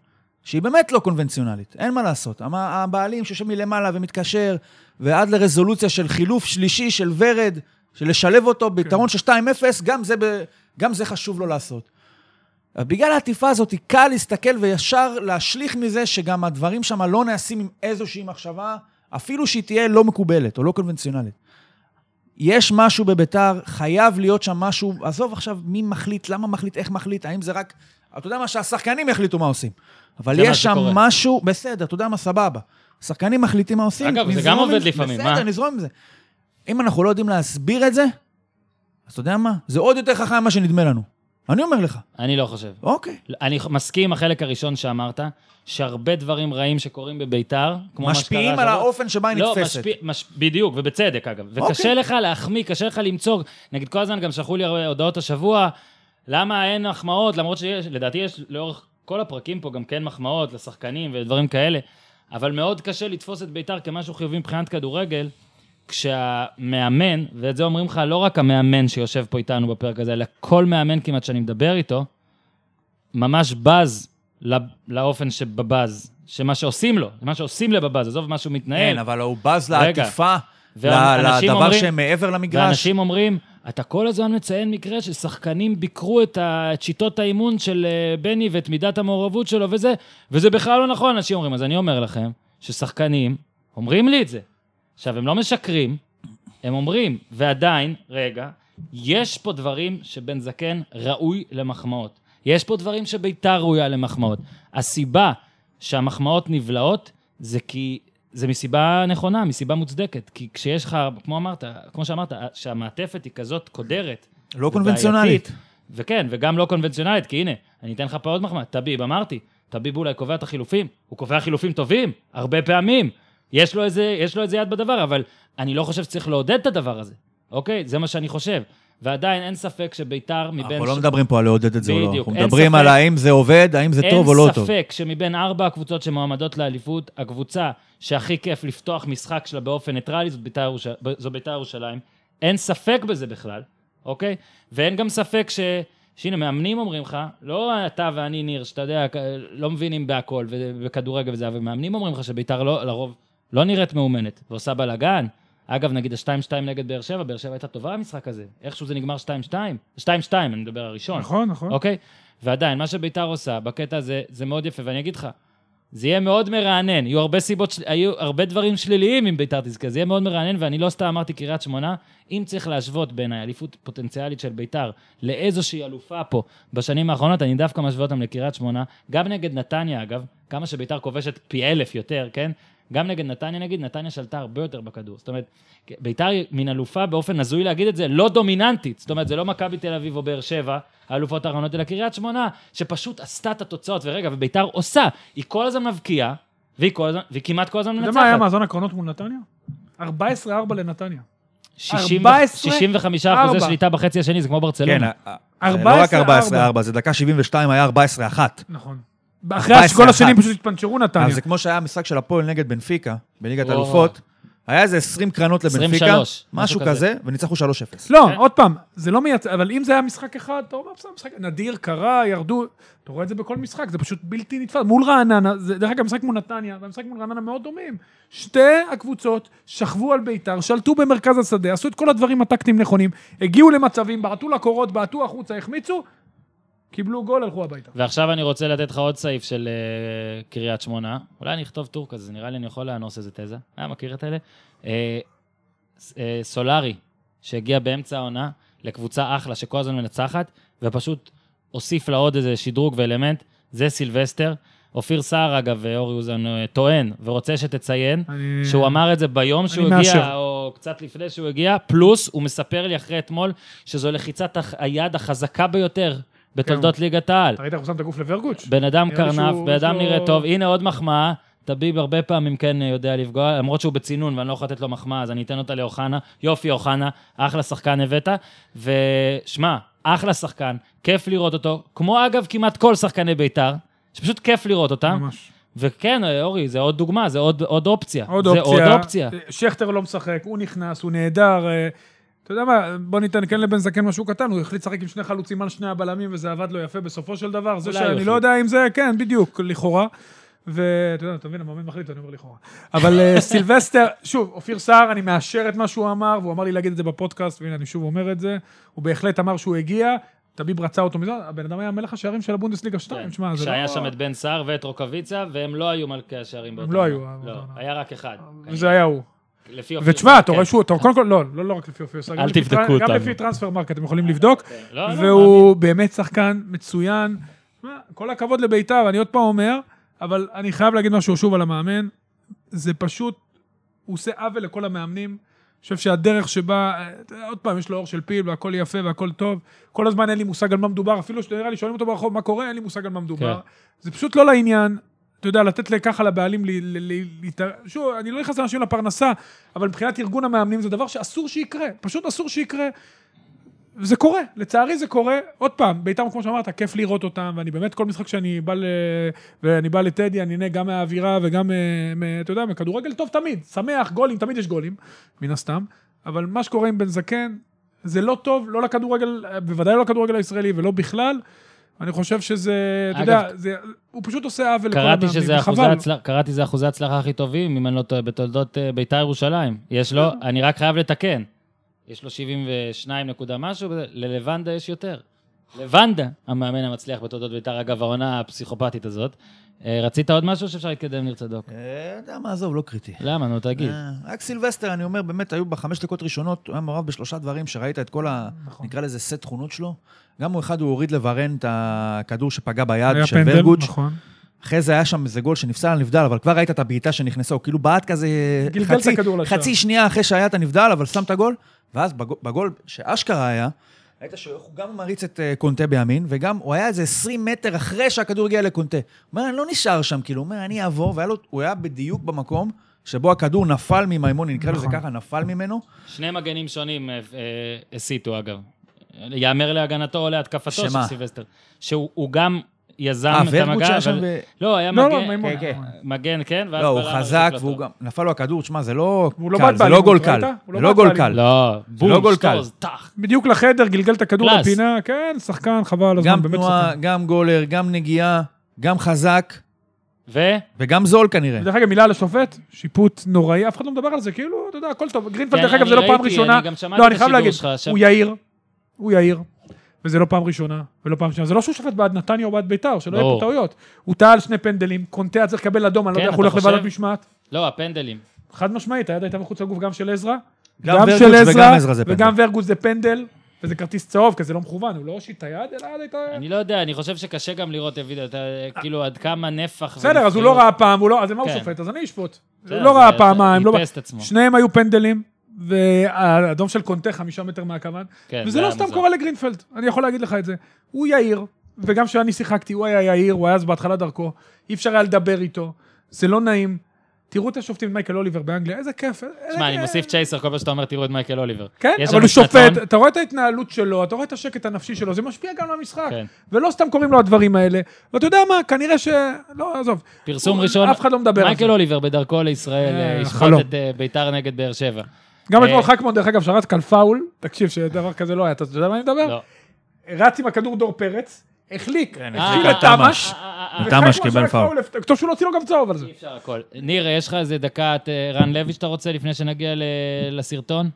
שהיא באמת לא קונבנציונלית, אין מה לעשות. הבעלים שיושב מלמעלה ומתקשר, ועד לרזולוציה של חילוף שלישי של ורד, של לשלב אותו ביתרון של 2-0, גם זה, ב, גם זה חשוב לו לעשות. בגלל העטיפה הזאת, קל להסתכל וישר להשליך מזה שגם הדברים שם לא נעשים עם איזושהי מחשבה, אפילו שהיא תהיה לא מקובלת או לא קונבנציונלית. יש משהו בביתר, חייב להיות שם משהו, עזוב עכשיו מי מחליט, למה מחליט, איך מחליט, האם זה רק, אתה יודע מה, שהשחקנים יחליטו מה עושים. אבל מה יש שם. משהו, בסדר, אתה יודע מה, סבבה. השחקנים מחליטים מה עושים. אגב, זה גם עובד לפעמים, בסדר, מה? נזרום עם זה. אם אנחנו לא יודעים להסביר את זה, אז אתה יודע מה? זה עוד יותר חכם ממה שנדמה לנו. אני אומר לך. אני לא חושב. אוקיי. אני מסכים עם החלק הראשון שאמרת, שהרבה דברים רעים שקורים בביתר, כמו מה שקרה משפיעים על האופן שבה היא לא, נתפסת. משפיע, מש... בדיוק, ובצדק אגב. וקשה אוקיי. לך להחמיא, קשה לך למצוא, נגיד כל הזמן גם שלחו לי הרבה הודעות השבוע, למה אין מחמאות, למרות שיש, לדעתי יש לאורך כל הפרקים פה גם כן מחמאות לשחקנים ודברים כאלה, אבל מאוד קשה לתפוס את ביתר כמשהו חיובי מבחינת כדורגל, כשהמאמן, ואת זה אומרים לך לא רק המאמן שיושב פה איתנו בפרק הזה, אלא כל מאמן כמעט שאני מדבר איתו, ממש בז לא- לאופן שבבז, שמה שעושים לו, מה שעושים לבבז, עזוב מה שהוא מתנהל. כן, אבל הוא בז. לעטיפה, לדבר אומרים- שהם מעבר למגרש. ואנשים אומרים, אתה כל הזמן מציין מקרה ששחקנים ביקרו את, ה... את שיטות האימון של אה, בני ואת מידת המעורבות שלו וזה, וזה בכלל לא נכון, אנשים אומרים. אז אני אומר לכם, ששחקנים אומרים לי את זה. עכשיו, הם לא משקרים, הם אומרים, ועדיין, רגע, יש פה דברים שבן זקן ראוי למחמאות. יש פה דברים שביתר ראויה למחמאות. הסיבה שהמחמאות נבלעות זה כי... זה מסיבה נכונה, מסיבה מוצדקת. כי כשיש לך, כמו אמרת, כמו שאמרת, שהמעטפת היא כזאת קודרת. לא קונבנציונלית. וכן, וגם לא קונבנציונלית, כי הנה, אני אתן לך פה עוד מחמאה. טביב, אמרתי, טביב אולי קובע את החילופים, הוא קובע חילופים טובים, הרבה פעמים. יש לו איזה, יש לו איזה יד בדבר, אבל אני לא חושב שצריך לעודד את הדבר הזה, אוקיי? זה מה שאני חושב. ועדיין אין ספק שביתר מבין... אנחנו לא מדברים פה על לעודד את זה או לא. בדיוק, אנחנו אין מדברים ספק. על האם זה עובד, האם זה טוב או לא אין טוב. ספק שמבין ארבע הקבוצות שמועמדות לאליפות, הקבוצה שהכי כיף לפתוח משחק שלה באופן ניטרלי זאת בית"ר ירוש- זו בית"ר ירושלים. אין ספק בזה בכלל, אוקיי? ואין גם ספק ש... שהנה, מאמנים אומרים לך, לא אתה ואני, ניר, שאתה יודע, לא מבינים בהכל ובכדורגל וזה, אבל מאמנים אומרים לך שבית"ר לא, לרוב לא נראית מאומנת ועושה בלאגן. אגב, נגיד ה-2-2 נגד באר שבע, באר שבע הייתה טובה במשחק הזה. איכשהו זה נגמר 2-2. 2-2, אני מדבר הראשון. נכון, נכון. אוקיי? ועדיין, מה שביתר עושה בקטע הזה, זה מאוד יפה, ואני אגיד לך, זה יהיה מאוד מרענן. יהיו הרבה סיבות, של... היו הרבה דברים שליליים אם ביתר תזכה, זה יהיה מאוד מרענן, ואני לא סתם אמרתי קריית שמונה, אם צריך להשוות בין האליפות פוטנציאלית של ביתר לאיזושהי אלופה פה בשנים האחרונות, אני דווקא משווה אותם לקריית שמונה, גם נגד נתניה אגב, כמה שביתר כובשת פי אלף יותר, כן? גם נגד נתניה נגיד, נתניה שלטה הרבה יותר בכדור. זאת אומרת, ביתר מין אלופה באופן הזוי להגיד את זה, לא דומיננטית. זאת אומרת, זה לא מכבי תל אביב או באר שבע, האלופות האחרונות, אלא קריית שמונה, שפשוט עשתה את התוצאות, ורגע, וביתר עושה, היא כל הזמן מבקיעה, והיא, כל הזמן, והיא כמעט כל הזמן אתה יודע מה היה מנצחת. מאזן הקרנות מול נתניה? 14-4 לנתניה. 60 14, 65 ארבע. אחוזי שליטה בחצי השני, זה כמו ברצלונה. כן, ה- ה- 14, לא רק 14-4, זה דקה 72 היה 14-1. נכון. אחרי השגול 14-1. השני פשוט התפנצ'רו נתניה. אז זה כמו שהיה המשחק של הפועל נגד בנפיקה, בליגת. אלופות. היה איזה 20 קרנות לבנפיקה, 23, משהו כזה. כזה, וניצחו 3-0. לא, כן. עוד פעם, זה לא מייצר, אבל אם זה היה משחק אחד, אתה אומר, בסדר, משחק נדיר, קרה, ירדו, אתה רואה את זה בכל משחק, זה פשוט בלתי נתפס. מול רעננה, זה, דרך אגב, משחק מול נתניה, והמשחק מול רעננה מאוד דומים. שתי הקבוצות שכבו על ביתר, שלטו במרכז השדה, עשו את כל הדברים הטקטיים נכונים, הגיעו למצבים, בעטו לקורות, בעטו החוצה, החמיצו, קיבלו גול, הלכו הביתה. ועכשיו אני רוצה לתת לך עוד סעיף של uh, קריית שמונה. אולי אני אכתוב טור כזה, נראה לי אני יכול לאנוס איזה תזה. אה, מכיר את אלה? Uh, uh, סולארי, שהגיע באמצע העונה לקבוצה אחלה שכל הזמן מנצחת, ופשוט הוסיף לה עוד איזה שדרוג ואלמנט, זה סילבסטר. אופיר סער, אגב, אורי אוזן טוען ורוצה שתציין, אני- שהוא אמר את זה ביום שהוא הגיע, מאשר. או קצת לפני שהוא הגיע, פלוס הוא מספר לי אחרי אתמול שזו לחיצת היד החזקה ביותר בתולדות ליגת העל. ראית איך הוא שם את הגוף לברגוץ'? בן אדם קרנף, בן אדם נראה טוב, הנה עוד מחמאה. טביב הרבה פעמים כן יודע לפגוע, למרות שהוא בצינון ואני לא יכול לתת לו מחמאה, אז אני אתן אותה לאוחנה. יופי, אוחנה, אחלה שחקן הבאת. ושמע, אחלה שחקן, כיף לראות אותו, כמו אגב כמעט כל שחקני בית"ר, שפשוט כיף לראות אותם. ממש. וכן, אורי, זה עוד דוגמה, זה עוד, עוד אופציה. עוד זה אופציה. עוד אופציה. שכטר לא משחק, הוא נכנס, הוא נהדר. אתה יודע מה, בוא ניתן כן לבן זקן משהו קטן, הוא החליט לשחק עם שני חלוצים על שני הבלמים וזה עבד לו יפה בסופו של דבר. זה שאני החליט. לא יודע אם זה, כן, בדיוק, לכאורה. ואתה יודע, אתה מבין, המאמן מחליט, אני אומר לכאורה. אבל אה, סילבסטר, שוב, אופיר סער, אני מאשר את מה שהוא אמר, והוא אמר לי להגיד את זה בפודקאסט, והנה, אני שוב אומר את זה. הוא בהחלט אמר שהוא הגיע, טביב רצה אותו מזה, הבן אדם היה מלך השערים של הבונדסליגה 2, שמע, זה לא... כשהיה שם את בן סער ואת רוקאביצה, והם לא היו מלכי השערים באותה לא עונה. היו, לא, אבל- היה רק אחד. וזה היה הוא. לפי אופיר ותשמע, אתה כן. רואה שהוא, אתה קודם כל, לא, לא לא רק לפי אופיר סער, אל תבדקו טרנ- גם אותנו. לפי טרנספר מרקט, אתם יכולים לבדוק, לא, לא, והוא באמת שחקן מצוין. כל הכבוד לביתר, אני עוד פעם אומר, אבל אני חייב להגיד משהו שוב על המאמן, זה פשוט, הוא עושה עוול לכל המאמנים. אני חושב שהדרך שבה, אה, עוד פעם, יש לו אור של פיל והכל יפה והכל טוב. כל הזמן אין לי מושג על מה מדובר, אפילו שנראה לי שואלים אותו ברחוב מה קורה, אין לי מושג על מה מדובר. כן. זה פשוט לא לעניין. אתה יודע, לתת ככה לבעלים, שוב, אני לא נכנס לאנשים לפרנסה, אבל מבחינת ארגון המאמנים זה דבר שאסור שיקרה, פשוט אסור שיקרה. וזה קורה, לצערי זה קורה. עוד פעם, בית"ר, כמו שאמרת, כיף לראות אותם, ואני באמת, כל משחק שאני בא, ל... ואני בא לטדי, אני נהנה גם מהאווירה וגם, אה. אתה יודע, מכדורגל טוב תמיד, שמח, גולים, תמיד יש גולים, מן הסתם. אבל מה שקורה עם בן זקן, זה לא טוב, לא לכדורגל, בוודאי לא לכדורגל הישראלי ולא בכלל. אני חושב שזה, אתה יודע, זה- הוא פשוט עושה עוול לכל קראתי המאמנים. הצלחה, קראתי שזה אחוזי ההצלחה הכי טובים, אם אני לא טועה, בתולדות אה, בית"ר ירושלים. יש לו, אני רק חייב לתקן. יש לו 72 נקודה משהו, ללבנדה יש יותר. לבנדה, המאמן המצליח בתולדות בית"ר, אגב, העונה הפסיכופתית הזאת. אה, רצית עוד משהו שאפשר להתקדם, ניר צדוק? יודע מה, עזוב, לא קריטי. למה? נו, תגיד. אה, רק סילבסטר, אני אומר, באמת, היו בחמש דקות ראשונות, הוא היה מעורב בשלושה דברים שראית את כל ה... נכון. נקרא לזה סט תכונות שלו. גם הוא אחד, הוא הוריד לוורן את הכדור שפגע ביד של פנדל, ורגוץ'. נכון. אחרי זה היה שם איזה גול שנפסל על נבדל, אבל כבר ראית את הבעיטה שנכנסה, הוא כאילו בעט כזה... חצי-. חצי שנייה אחרי שהיה את הנבדל, אבל שם את הגול, ואז בגול, בגול שאשכרה היה, ראית שהוא גם מריץ את אה, קונטה בימין, וגם הוא היה איזה 20 מטר אחרי שהכדור הגיע לקונטה. הוא אומר, אני לא נשאר שם, כאילו, הוא אומר, אני אעבור, והיה לו, הוא היה בדיוק במקום שבו הכדור נפל ממימוני, נקרא לזה נכון. ככה, נפל ממנו. שני מגנים שונים אה, אה, הסיתו, אגב. יאמר להגנתו או להתקפתו של שמה? סילבסטר. שהוא הוא גם יזם אה, את המגע, היה שם אבל... ו... לא, היה לא, לא, מגן, מימון. כן, כן. מגן, כן, ואז לא, הוא חזק, והוא. גם... נפל לו הכדור, תשמע, זה לא לא קל, בעט זה לא גול? קל. לא זה לא גול. קל. לא, בום, לא גול קל. שטוז, טח. בדיוק לחדר, גלגל את הכדור. לפינה, כן, שחקן, חבל על הזמן, גם באמת שחקן. גם גולר, גם נגיעה, גם חזק, ו? וגם זול כנראה. ודרך אגב, מילה על השופט, שיפוט נוראי, אף אחד לא מדבר על זה, כאילו, אתה יודע, הכל טוב. גרינפלד, כן, דרך אגב, זה אני לא פעם ראשונה. אני גם שמעתי לא, את אני חייב השידור להגיד, שלך, שם- הוא יאיר, הוא יאיר, וזה לא פעם ראשונה, ולא פעם שנייה. זה לא שהוא שופט בעד נתניה או בעד ביתר, שלא יהיה ברור. פה טעויות. הוא טעה על שני פנדלים, קונטה היה צריך לקבל אדום, אני לא כן, יודע איך הוא הולך לוועדת? משמעת. לא, הפנדלים. חד משמעית, היד הייתה מחוץ לגוף גם של עזרא. גם של וגם עזרא. וגם ורגוס זה פנדל, וזה כרטיס צהוב, כי זה לא מכוון, הוא לא הושיט את היד, אלא היד הייתה... אני לא יודע, אני חושב שקשה גם לראות וידאו, כאילו עד כמה נפח... בסדר, אז הוא לא ונפחיות. ראה פעם, הוא לא, אז מה הוא כן. שופט? אז אני אשפוט. הוא לא ראה פעמיים, לא... איפס את עצמו. שניהם היו פנדלים, והאדום של קונטה חמישה מטר מהכוון, כן, וזה זה לא סתם. קורה לגרינפלד, אני יכול להגיד לך את זה. הוא יאיר, וגם כשאני שיחקתי, הוא היה יאיר, הוא היה אז בהתחלה דרכו, אי אפשר היה לדבר איתו, זה לא נעים. תראו את השופטים, מייקל אוליבר באנגליה, איזה כיף. שמע, אני. מוסיף צ'ייסר כל פעם שאתה אומר, תראו את מייקל אוליבר. כן, אבל הוא שופט. אתה רואה את ההתנהלות שלו, אתה רואה את השקט הנפשי שלו, זה משפיע גם על המשחק. כן. ולא סתם קוראים לו הדברים האלה. ואתה יודע מה, כנראה ש... לא, עזוב. פרסום ראשון, אף אחד לא מדבר על מייקל זה. אוליבר בדרכו לישראל, אה, אה, חלום. את אה, ביתר נגד באר שבע. גם אה, אתמול חכמון, דרך אגב, שרץ כאן פאול, תקשיב, שדבר כזה לא היה, אתה יודע מה אני מדבר? לא. רץ עם הכדור דור פרץ, החליק, כן, החליק אה, את תמ"ש, אה, תמ"ש וחכמון קיבל שרק פאול. טוב שהוא לא הוציא לו גם צהוב על זה. אי אפשר הכל. ניר, יש לך איזה דקה רן לוי שאתה רוצה לפני שנגיע ל- לסרטון?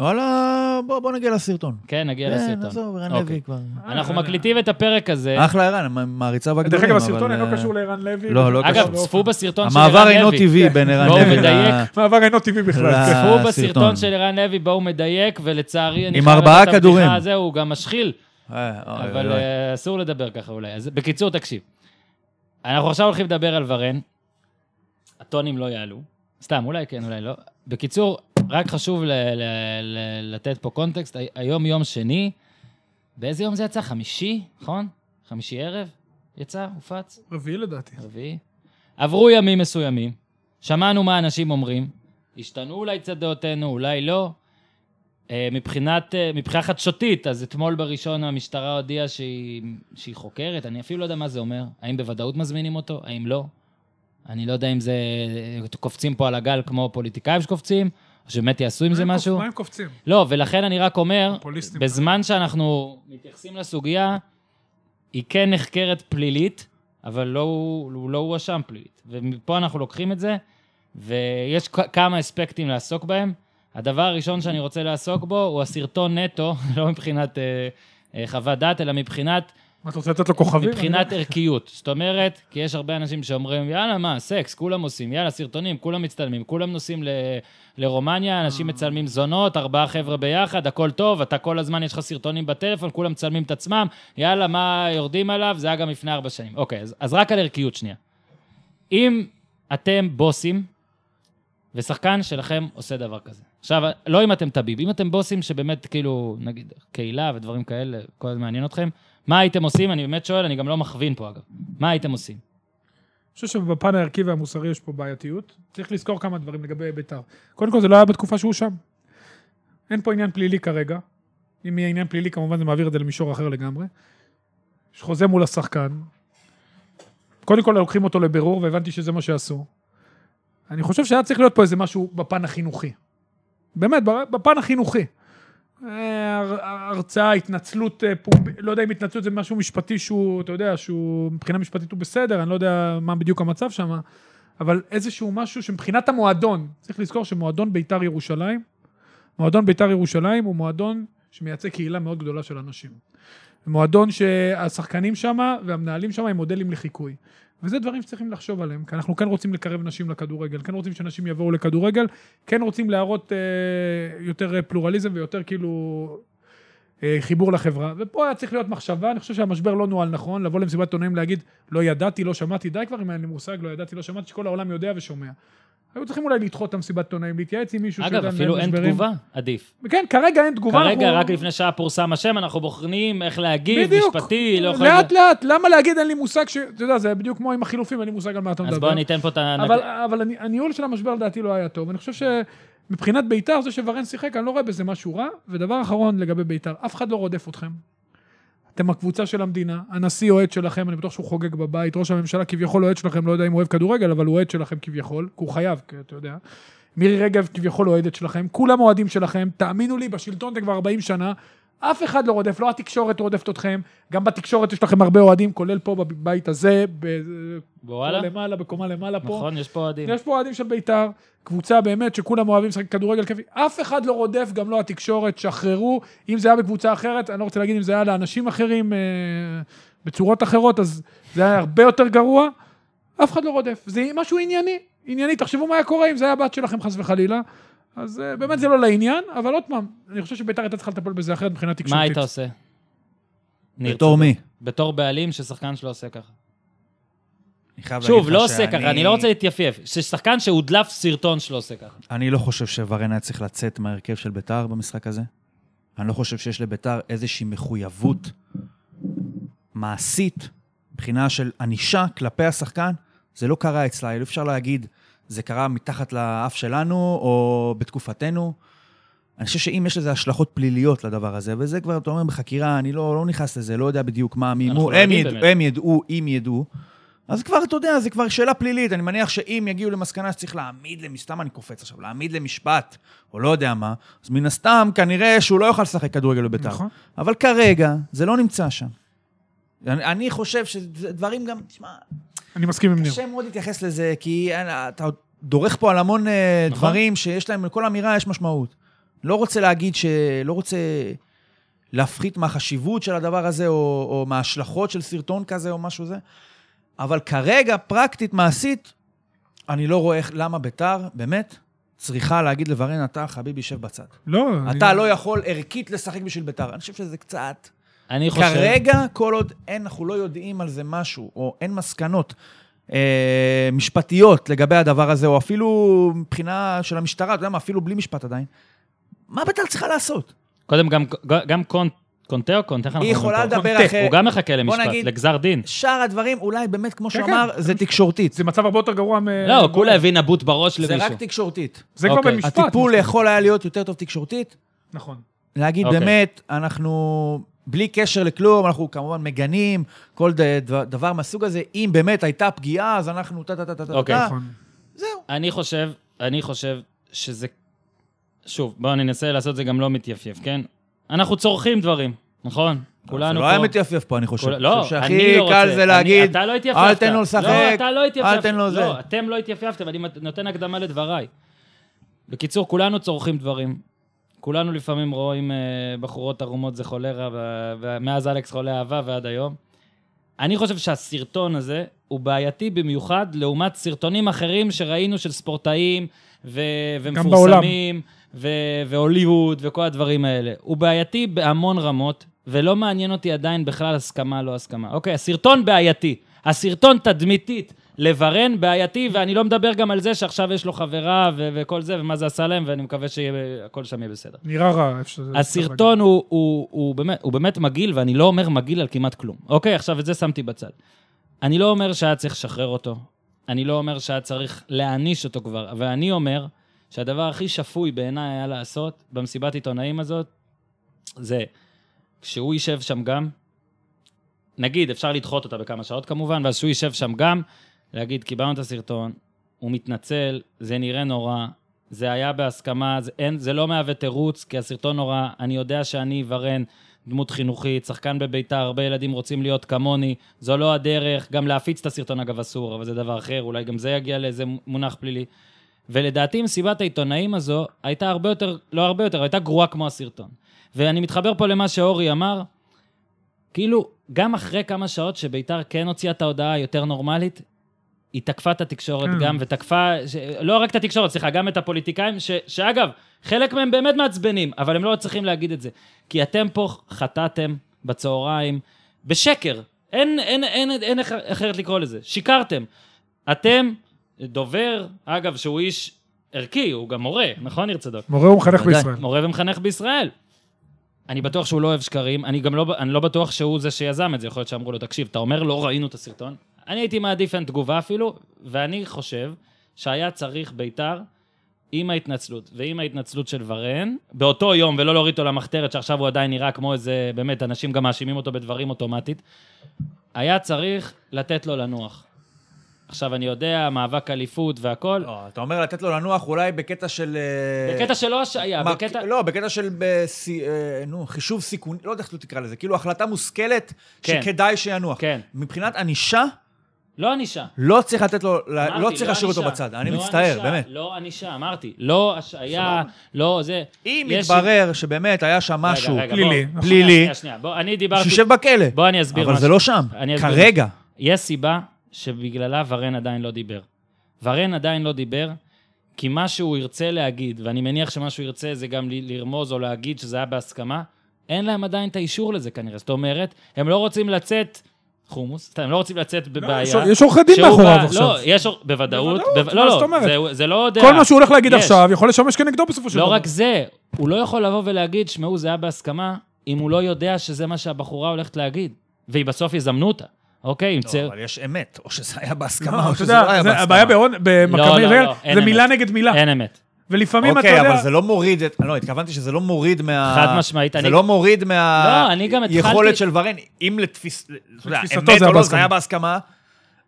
וואלה, בוא בוא נגיע לסרטון. כן, נגיע כן, לסרטון. עזוב, רן אוקיי. לוי כבר. אנחנו מקליטים את הפרק הזה. אחלה ערן, מעריציו הגדולים. דרך אגב, הסרטון אינו אה, קשור לערן לוי. לא, לא אגב, קשור. צפו בסרטון של המעבר ערן אינו לוי. טבעי בין ערן בואו לוי נדייק. מעבר אינו טבעי בכלל. לא. כן. צפו. בסרטון של ערן לוי, בואו מדייק, ולצערי אני עם חייב את הבדיחה כדורים. הזה, הוא גם משחיל, אה, אבל. אה, אסור לדבר ככה אולי. אז בקיצור, תקשיב. אנחנו עכשיו הולכים לדבר על ורן. הטונים לא יעלו. סתם, אולי כן, אולי לא. בקיצור, רק חשוב ל- ל- ל- לתת פה קונטקסט. הי- היום יום שני, באיזה יום זה יצא? חמישי, נכון? חמישי ערב? יצא? הופץ? רביעי לדעתי. רביעי. עברו ימים מסוימים, שמענו מה אנשים אומרים, השתנו אולי קצת דעותינו, אולי לא. אה, מבחינת, אה, מבחינה חדשותית, אז אתמול בראשון המשטרה הודיעה שהיא, שהיא חוקרת, אני אפילו לא יודע מה זה אומר. האם בוודאות מזמינים אותו? האם לא? אני לא יודע אם זה... קופצים פה על הגל כמו פוליטיקאים שקופצים, שבאמת יעשו עם זה משהו. מה הם קופצים? לא, ולכן אני רק אומר. בזמן שאנחנו מתייחסים לסוגיה, היא כן נחקרת פלילית, אבל לא, הוא לא הואשם פלילית. ומפה אנחנו לוקחים את זה, ויש כמה אספקטים לעסוק בהם. הדבר הראשון שאני רוצה לעסוק בו הוא הסרטון נטו, לא מבחינת אה, אה, חוות דעת, אלא מבחינת, מה, אתה רוצה לתת לו כוכבים? מבחינת ערכיות. זאת אומרת, כי יש הרבה אנשים שאומרים, יאללה, מה, סקס, כולם עושים, יאללה, סרטונים, כולם מצטלמים, כולם נוסעים ל- לרומניה, אנשים מצלמים זונות, ארבעה חבר'ה ביחד, הכל טוב, אתה כל הזמן, יש לך סרטונים בטלפון, כולם מצלמים את עצמם, יאללה, מה יורדים עליו? זה היה גם לפני ארבע שנים. אוקיי, אז, אז רק על ערכיות שנייה. אם אתם בוסים, ושחקן שלכם עושה דבר כזה. עכשיו, לא אם אתם טביב, אם אתם בוסים שבאמת, כאילו, נגיד, קהילה ודברים כאלה, כל הזמן מעניין אתכם, מה הייתם עושים? אני באמת שואל, אני גם לא מכווין פה, אגב. מה הייתם עושים? אני חושב שבפן הערכי והמוסרי יש פה בעייתיות. צריך לזכור כמה דברים לגבי בית"ר. קודם כל, זה לא היה בתקופה שהוא שם. אין פה עניין פלילי כרגע. אם יהיה עניין פלילי, כמובן זה מעביר את זה למישור אחר לגמרי. יש חוזה מול השחקן. קודם כל, לוקחים אותו לבירור, והבנתי שזה מה שעשו. אני חושב שהיה צריך להיות פה איזה משהו בפן החינוכי. באמת, בפן החינוכי. אה, הר- הרצאה, התנצלות אה, פומבית, לא יודע אם התנצלות זה משהו משפטי שהוא, אתה יודע, שהוא מבחינה משפטית הוא בסדר, אני לא יודע מה בדיוק המצב שם, אבל איזשהו משהו שמבחינת המועדון, צריך לזכור שמועדון בית"ר ירושלים, מועדון בית"ר ירושלים הוא מועדון שמייצג קהילה מאוד גדולה של אנשים. מועדון שהשחקנים שם והמנהלים שם הם מודלים לחיקוי. וזה דברים שצריכים לחשוב עליהם, כי אנחנו כן רוצים לקרב נשים לכדורגל, כן רוצים שאנשים יבואו לכדורגל, כן רוצים להראות אה, יותר אה, פלורליזם ויותר כאילו אה, חיבור לחברה. ופה היה צריך להיות מחשבה, אני חושב שהמשבר לא נוהל נכון, לבוא למסיבת עיתונאים להגיד, לא ידעתי, לא שמעתי, די כבר אם אין לי מושג, לא ידעתי, לא שמעתי, שכל העולם יודע ושומע. היו צריכים אולי לדחות את המסיבת עיתונאים, להתייעץ עם מישהו אגב, אפילו אין משברים. תגובה, עדיף. כן, כרגע אין תגובה. כרגע, אנחנו- רק לפני שעה פורסם השם, אנחנו בוחנים איך להגיב, בדיוק. משפטי, לא יכולים... לאט לאט, למה להגיד אין לי מושג ש... אתה יודע, זה בדיוק כמו עם החילופים, אין לי מושג על מה אתה מדבר. אז בואו ניתן פה את ה... אבל, אבל אני- הניהול של המשבר לדעתי לא היה טוב. אני חושב שמבחינת בית"ר, זה שוורן שיחק, אני לא רואה בזה משהו רע. ודבר אחרון לגבי בית"ר, אף אחד לא רודף אתכם. אתם הקבוצה של המדינה, הנשיא אוהד שלכם, אני בטוח שהוא חוגג בבית, ראש הממשלה כביכול אוהד שלכם, לא יודע אם הוא אוהב כדורגל, אבל הוא אוהד שלכם כביכול, כי הוא חייב, כי אתה יודע. מירי רגב כביכול אוהדת שלכם, כולם אוהדים שלכם, תאמינו לי, בשלטון אתם כבר 40 שנה, אף אחד לא רודף, לא התקשורת רודפת אתכם, גם בתקשורת יש לכם הרבה אוהדים, כולל פה בבית הזה, ב- וואלה, פה למעלה, בקומה למעלה פה. נכון, יש פה אוהדים. יש פה אוהדים של בית"ר, קבוצה באמת שכולם אוהבים לשחק כדורגל כיפי. אף אחד לא רודף, גם לא התקשורת, שחררו. אם זה היה בקבוצה אחרת, אני לא רוצה להגיד אם זה היה לאנשים אחרים אה, בצורות אחרות, אז זה היה הרבה יותר גרוע. אף אחד לא רודף. זה משהו ענייני, ענייני. תחשבו מה היה קורה אם זה היה הבת שלכם חס וחלילה. אז אה, באמת זה לא לעניין, אבל עוד פעם, אני חושב שבית"ר הייתה צריכה לטפל בזה אחרת מבחינה תקשורתית. מה היית עושה? בתור מי? בתור בעלים ששחקן שלו עושה ככה. אני חייב שוב, להגיד לא עושה שאני- ככה, אני לא רוצה להתייפייף. ששחקן שהודלף סרטון שלו עושה ככה. אני לא חושב שוורן היה צריך לצאת מההרכב של ביתר במשחק הזה. אני לא חושב שיש לביתר איזושהי מחויבות מעשית, מבחינה של ענישה כלפי השחקן. זה לא קרה אצלה, אי אפשר להגיד, זה קרה מתחת לאף שלנו או בתקופתנו. אני חושב שאם יש לזה השלכות פליליות לדבר הזה, וזה כבר, אתה אומר, בחקירה, אני לא, לא נכנס לזה, לא יודע בדיוק מה, מי, מו, לא הם, יד. הם ידעו, אם ידעו. אז כבר, אתה יודע, זה כבר שאלה פלילית. אני מניח שאם יגיעו למסקנה שצריך להעמיד, סתם אני קופץ עכשיו, להעמיד למשפט, או לא יודע מה, אז מן הסתם, כנראה שהוא לא יוכל לשחק כדורגל בביתר. נכון. אבל כרגע, זה לא נמצא שם. אני, אני חושב שזה דברים גם, תשמע, אני מסכים עם ניר. קשה מאוד להתייחס לזה, כי אתה דורך פה על המון אה, נכון. דברים שיש להם, לכל אמירה יש משמעות. לא רוצה להגיד ש... לא רוצה להפחית מהחשיבות של הדבר הזה, או, או מההשלכות של סרטון כזה או משהו זה, אבל כרגע, פרקטית, מעשית, אני לא רואה למה ביתר, באמת, צריכה להגיד לברן, אתה, חביבי, שב בצד. לא, אני- אתה לא יכול ערכית לשחק בשביל ביתר. אני חושב שזה קצת... אני חושב... כרגע, כל עוד אין, אנחנו לא יודעים על זה משהו, או אין מסקנות אה, משפטיות לגבי הדבר הזה, או אפילו מבחינה של המשטרה, אתה יודע מה, אפילו בלי משפט עדיין, מה בית"ר צריכה לעשות? קודם גם, גם קונט, קונטה או קונט? איך אנחנו היא יכולה? לדבר קונטה. אחרת. הוא גם מחכה למשפט, לגזר דין. שאר הדברים, אולי באמת, כמו שהוא כן, אמר, כן. זה תקשורתית. זה מצב הרבה יותר גרוע מ... לא, כולה הביא נבוט בראש זה למישהו. רק תקשורתית. זה כבר אוקיי. במשפט. הטיפול יכול היה להיות יותר טוב תקשורתית. נכון. להגיד אוקיי. באמת, אנחנו בלי קשר לכלום, אנחנו כמובן מגנים כל ד- דבר- מהסוג הזה. אם באמת הייתה פגיעה, אז אנחנו טה-טה-טה-טה. אוקיי. נכון. זהו. אני חושב, אני חושב שזה... שוב, בואו ננסה לעשות זה גם לא מתייפייף, כן? אנחנו צורכים דברים, נכון? כולנו זה פה... לא היה מתייפייף פה, אני חושב. כול- אני לא, חושב אני שהכי לא קל רוצה. זה להגיד, אתה לא התייפייפת. אל תן לו לשחק, לא, אתה לא התייפייפת. אל תן לו זה. לא, אתם לא התייפייפתם, אני נותן הקדמה לדבריי. בקיצור, כולנו צורכים דברים. כולנו לפעמים רואים אה, בחורות ערומות זה חולרה, ומאז אלכס חולה אהבה ועד היום. אני חושב שהסרטון הזה הוא בעייתי במיוחד לעומת סרטונים אחרים שראינו של ספורטאים ו- ומפורסמים ו- והוליווד וכל הדברים האלה. הוא בעייתי בהמון רמות, ולא מעניין אותי עדיין בכלל הסכמה לא הסכמה. אוקיי, הסרטון בעייתי. הסרטון תדמיתית לברן בעייתי, ואני לא מדבר גם על זה שעכשיו יש לו חברה ו- וכל זה, ומה זה עשה להם, ואני מקווה שהכל שם יהיה בסדר. נראה רע. איפה שזה- הסרטון הוא, הוא, הוא, באמת, הוא באמת מגעיל, ואני לא אומר מגעיל על כמעט כלום. אוקיי, עכשיו את זה שמתי בצד. אני לא אומר שהיה צריך לשחרר אותו, אני לא אומר שהיה צריך להעניש אותו כבר, אבל אני אומר שהדבר הכי שפוי בעיניי היה לעשות במסיבת עיתונאים הזאת, זה כשהוא יישב שם גם, נגיד, אפשר לדחות אותה בכמה שעות כמובן, ואז שהוא יישב שם גם, להגיד, קיבלנו את הסרטון, הוא מתנצל, זה נראה נורא, זה היה בהסכמה, זה, אין, זה לא מהווה תירוץ, כי הסרטון נורא, אני יודע שאני ורן, דמות חינוכית, שחקן בביתר, הרבה ילדים רוצים להיות כמוני, זו לא הדרך, גם להפיץ את הסרטון אגב אסור, אבל זה דבר אחר, אולי גם זה יגיע לאיזה מונח פלילי. ולדעתי מסיבת העיתונאים הזו הייתה הרבה יותר, לא הרבה יותר, הייתה גרועה כמו הסרטון. ואני מתחבר פה למה שאורי אמר, כאילו, גם אחרי כמה שעות שביתר כן הוציאה את ההודעה היותר נורמלית, היא תקפה את התקשורת כן. גם, ותקפה, ש... לא רק את התקשורת, סליחה, גם את הפוליטיקאים, ש... שאגב, חלק מהם באמת מעצבנים, אבל הם לא צריכים להגיד את זה. כי אתם פה חטאתם בצהריים בשקר. אין, אין, אין, אין, אין אחרת לקרוא לזה. שיקרתם. אתם, דובר, אגב, שהוא איש ערכי, הוא גם מורה, נכון, ניר צדוק? מורה הוא מחנך בוודאי. בישראל. מורה ומחנך בישראל. אני בטוח שהוא לא אוהב שקרים, אני גם לא, אני לא בטוח שהוא זה שיזם את זה, יכול להיות שאמרו לו, תקשיב, אתה אומר לא ראינו את הסרטון? אני הייתי מעדיף אין תגובה אפילו, ואני חושב שהיה צריך בית"ר עם ההתנצלות ועם ההתנצלות של ורן, באותו יום, ולא להוריד אותו למחתרת, שעכשיו הוא עדיין נראה כמו איזה, באמת, אנשים גם מאשימים אותו בדברים אוטומטית, היה צריך לתת לו לנוח. עכשיו, אני יודע, מאבק אליפות והכל, לא, אתה אומר לתת לו לנוח אולי בקטע של... אה, בקטע שלא השעיה, מה- בקטע... לא, בקטע של בסי- אה, נו, חישוב סיכון, לא יודע איך תקרא לזה, כאילו החלטה מושכלת כן. שכדאי שינוח. כן. מבחינת ענישה, לא ענישה. לא צריך לתת לו, אמרתי, לא צריך להשאיר אותו ענישה. בצד. אני לא מצטער, ענישה, באמת. לא ענישה, אמרתי. לא השעיה, לא זה. אם יתברר שבאמת היה שם משהו, רגע, פלילי. בוא, פלילי, שנייה, שנייה, בוא, אני דיברתי... שישב בכלא. בוא אני אסביר אבל משהו. זה לא שם. אני אסביר כרגע. יש סיבה שבגללה ורן עדיין לא דיבר. ורן עדיין לא דיבר, כי מה שהוא ירצה להגיד, ואני מניח שמה שהוא ירצה זה גם לרמוז או להגיד שזה היה בהסכמה, אין להם עדיין את האישור לזה כנראה. זאת אומרת, הם לא רוצים לצאת... חומוס, סתם, הם לא רוצים לצאת בבעיה. יש- יש עורכי דין מאחוריו עכשיו. לא, יש עור- בוודאות. בוודאות, בו- מה לא, זאת לא, אומרת? זה- זה לא דעה. כל מה שהוא הולך להגיד יש. עכשיו יכול לשמש כנגדו בסופו של דבר. לא רק זה, הוא לא יכול לבוא ולהגיד, שמעו, זה היה בהסכמה, אם הוא לא יודע שזה מה שהבחורה הולכת להגיד. והיא בסוף יזמנו אותה, אוקיי? לא, צר... אבל יש אמת, או שזה היה בהסכמה, לא, או שזה לא היה בהסכמה. הבעיה במכבי לא, לא, אין זה מילה. נגד מילה. אין אמת. ולפעמים אתה אוקיי, יודע... אבל זה לא מוריד את... לא, התכוונתי שזה לא מוריד מה... חד משמעית, זה אני- לא מוריד מה... לא, אני גם התחלתי- יכולת של ורן, אם לתפיס... לתפיסתו אמת זה היה לא, זה בהסכמה. היה בהסכמה,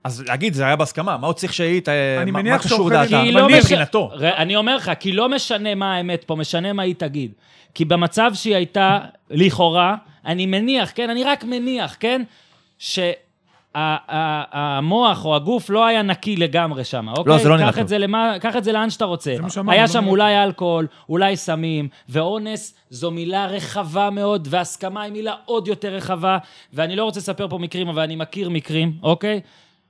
אז להגיד, זה היה בהסכמה. מה עוד צריך שהיא... ת- אני מה- קשור דעתה? לא מש... מבחינתו. אני אומר לך, כי לא משנה מה האמת פה, משנה מה היא תגיד. כי במצב שהיא הייתה, לכאורה, אני מניח, כן, אני רק מניח, כן, שהמוח או הגוף לא היה נקי לגמרי שם, אוקיי? זה לא נראה טוב. את זה, למה, קח את זה לאן שאתה רוצה. היה לא שם אולי אלכוהול, אולי סמים, ואונס זו מילה רחבה מאוד, והסכמה היא מילה עוד יותר רחבה, ואני לא רוצה לספר פה מקרים, אבל אני מכיר מקרים, אוקיי?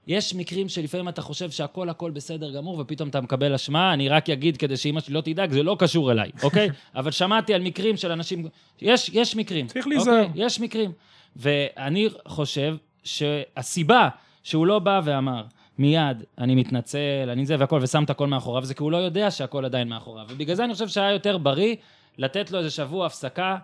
יש מקרים שלפעמים אתה חושב שהכל הכל בסדר גמור, ופתאום אתה מקבל אשמה, אני רק אגיד כדי שאימא שלי לא תדאג, זה לא קשור אליי, אוקיי? אבל שמעתי על מקרים של אנשים, יש, יש מקרים. צריך אוקיי? להיזהר. יש מקרים. ואני חושב שהסיבה שהוא לא בא ואמר, מיד, אני מתנצל, אני זה והכל, ושם את הכל מאחוריו, זה כי הוא לא יודע שהכל עדיין מאחוריו. ובגלל זה אני חושב שהיה יותר בריא לתת לו איזה שבוע הפסקה,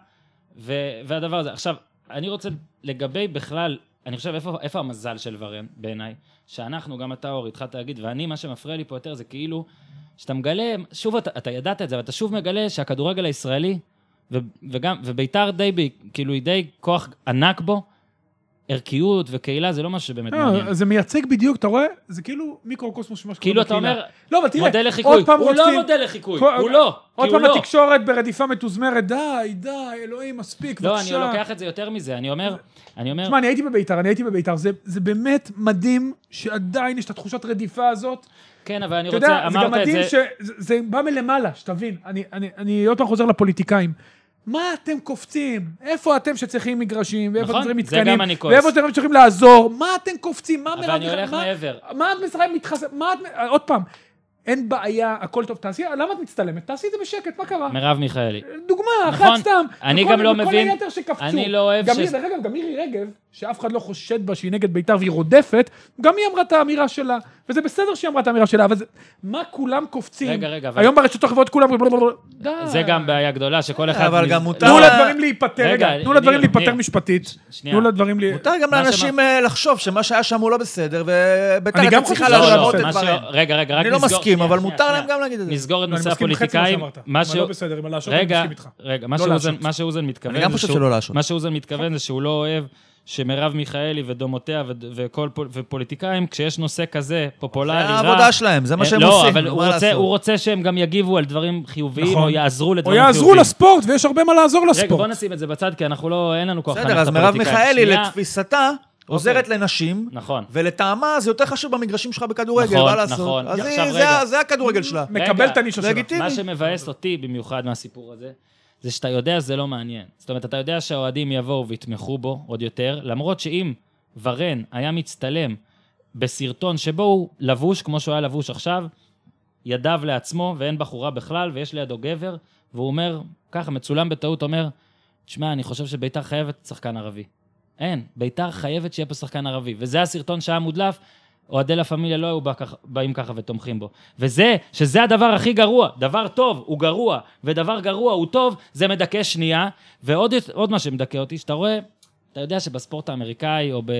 ו- והדבר הזה. עכשיו, אני רוצה לגבי בכלל, אני חושב, איפה, איפה המזל של ורן בעיניי? שאנחנו, גם אתה, אור, התחלת להגיד, ואני, מה שמפריע לי פה יותר זה כאילו, שאתה מגלה, שוב, אתה, אתה ידעת את זה, אבל אתה שוב מגלה שהכדורגל הישראלי, ו, וגם, וביתר די, כאילו, היא די כוח ענק בו, ערכיות וקהילה, זה לא משהו שבאמת מעניין. לא, זה מייצג בדיוק, אתה רואה? זה כאילו מיקרוקוסמוס של מה שקורה כאילו אתה בקהילה. אומר, לא, אבל תראה, מודל לחיקוי. הוא לא מודל לחיקוי, הוא לא. עוד פעם לא. התקשורת ברדיפה מתוזמרת, די, די, אלוהים, מספיק, לא, בבקשה. אני לוקח את זה יותר מזה, אני אומר, אני אומר, תשמע, אני הייתי בביתר, אני הייתי בביתר, זה, זה באמת מדהים שעדיין יש את התחושת רדיפה הזאת. כן, אבל אני אתה רוצה, יודע, זה גם אמרת את מדהים זה, שזה זה בא מלמעלה, שתבין. אני עוד פעם חוזר לפוליטיקאים. מה אתם קופצים? איפה אתם שצריכים מגרשים? ואיפה נכון, אתם צריכים מתקנים? ואיפה אתם צריכים לעזור? מה אתם קופצים? מה אבל מרב אני הולך מה- מעבר. מה את משחקת מתחסן? מה את... עוד פעם, אין בעיה, הכל טוב, תעשי, למה את מצטלמת? תעשי את זה בשקט, מה קרה? מרב מיכאלי. דוגמה, נכון. אחת סתם. אני וכל- גם לא וכל מבין- היתר שקפצו. אני לא אוהב גם ש- דרך אגב, גם מירי רגב, שאף אחד לא חושד בה שהיא נגד בית"ר והיא רודפת, גם היא אמרה את האמירה שלה, וזה בסדר שהיא אמרה את האמירה שלה, אבל זה... מה כולם קופצים? רגע, רגע, אבל- היום ברשתות החברות כולם... די. זה גם בעיה גדולה, שכל אחד... אבל מז- גם מותר- תנו לדברים להיפתר, רגע, רגע, תנו לדברים להיפתר ניר. משפטית. שנייה. תנו לדברים ל... מותר גם לאנשים אה, לחשוב שמה שהיה שם הוא לא בסדר, וביתר אני גם הייתה צריכה שזה לא להשוות את דברים. רגע, רגע, רק אני לא נסגור- מסכים, אבל מותר. להם גם להגיד את זה. נסגור את אני נושא מסכים עם חצי ממה הפוליטיקאים. שאמרת. מה מה ש- לא בסדר, עם הלהשעות אני רגע, מסכים איתך. רגע, מה לא שאוזן- מתכוון... מה שאוזן זה שהוא לא אוהב שמרב מיכאלי ודומותיה ו- וכל פול- ופוליטיקאים, כשיש נושא כזה פופולרי, זה רע... העבודה שלהם, זה מה אה, שהם לא, עושים, אבל נו, הוא רוצה? הוא רוצה שהם גם יגיבו על דברים חיוביים, נכון. או יעזרו או לדברים חיוביים. יעזרו לספורט, ויש הרבה מה לעזור רגע, לספורט. בוא נשים את זה בצד, כי אנחנו לא, אין לנו כוח בסדר, אז מרב. מיכאלי, שנייה, לתפיסתה, עוזרת לנשים, נכון. ולטעמה זה יותר חשוב במגרשים שלך בכדורגל, נכון, מה לעשות? נכון. אז עכשיו, היא- זה רגע. זה הכדורגל שלה. מקבל את הנישה שלה. לגיטימי. מה שמבאס אותי במיוחד מהסיפור הזה, זה שאתה יודע שזה לא מעניין. זאת אומרת, אתה יודע שהאוהדים יבואו ויתמכו בו עוד יותר, למרות שאם ורן היה מצטלם בסרטון שבו הוא לבוש כמו שהוא היה לבוש עכשיו, ידיו לעצמו ואין בחורה בכלל, ויש לידו גבר, והוא אומר, ככה, מצולם בטעות, אומר, תשמע, אני חושב שביתר חייבת שחקן ערבי. אין, ביתר חייבת שיהיה פה שחקן ערבי. וזה הסרטון שהיה מודלף, אוהדי לה פמיליה לא היו בא באים ככה ותומכים בו. וזה, שזה הדבר הכי גרוע. דבר טוב הוא גרוע, ודבר גרוע הוא טוב, זה מדכא שנייה. ועוד עוד מה שמדכא אותי, שאתה רואה, אתה יודע שבספורט האמריקאי, או ב...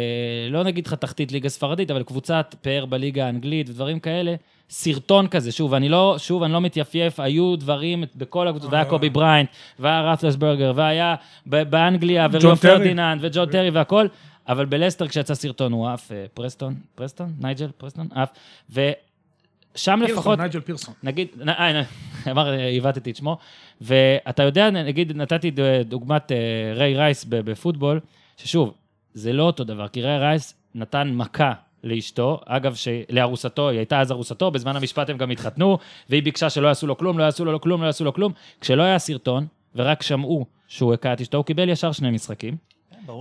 לא נגיד לך תחתית ליגה ספרדית, אבל קבוצת פאר בליגה האנגלית ודברים כאלה, סרטון כזה, שוב, אני לא, שוב, אני לא מתייפייף, היו דברים בכל הקבוצות, והיה קובי בריינט, והיה רות'לסברגר, והיה באנגליה, וריו ג'ון טרי. פרדיננד, וג'ון טרי והכל, אבל בלסטר כשיצא סרטון הוא עף, אה, פרסטון, פרסטון? נייג'ל? פרסטון? עף, ושם לפחות... פירסון, נייג'ל פירסון. נגיד, אה, אמר, אה, עיוותתי את שמו, ואתה יודע, נגיד, נתתי דוגמת ריי רייס בפוטבול, ששוב, זה לא אותו דבר, כי ריי רייס נתן מכה לאשתו, אגב, ש- לארוסתו, היא הייתה אז ארוסתו, בזמן המשפט הם גם התחתנו, והיא ביקשה שלא יעשו לו כלום, לא יעשו לו כלום, לא יעשו לו כלום. כשלא היה סרטון, ורק שמעו שהוא הכה את אשתו, הוא קיבל ישר שני משחקים.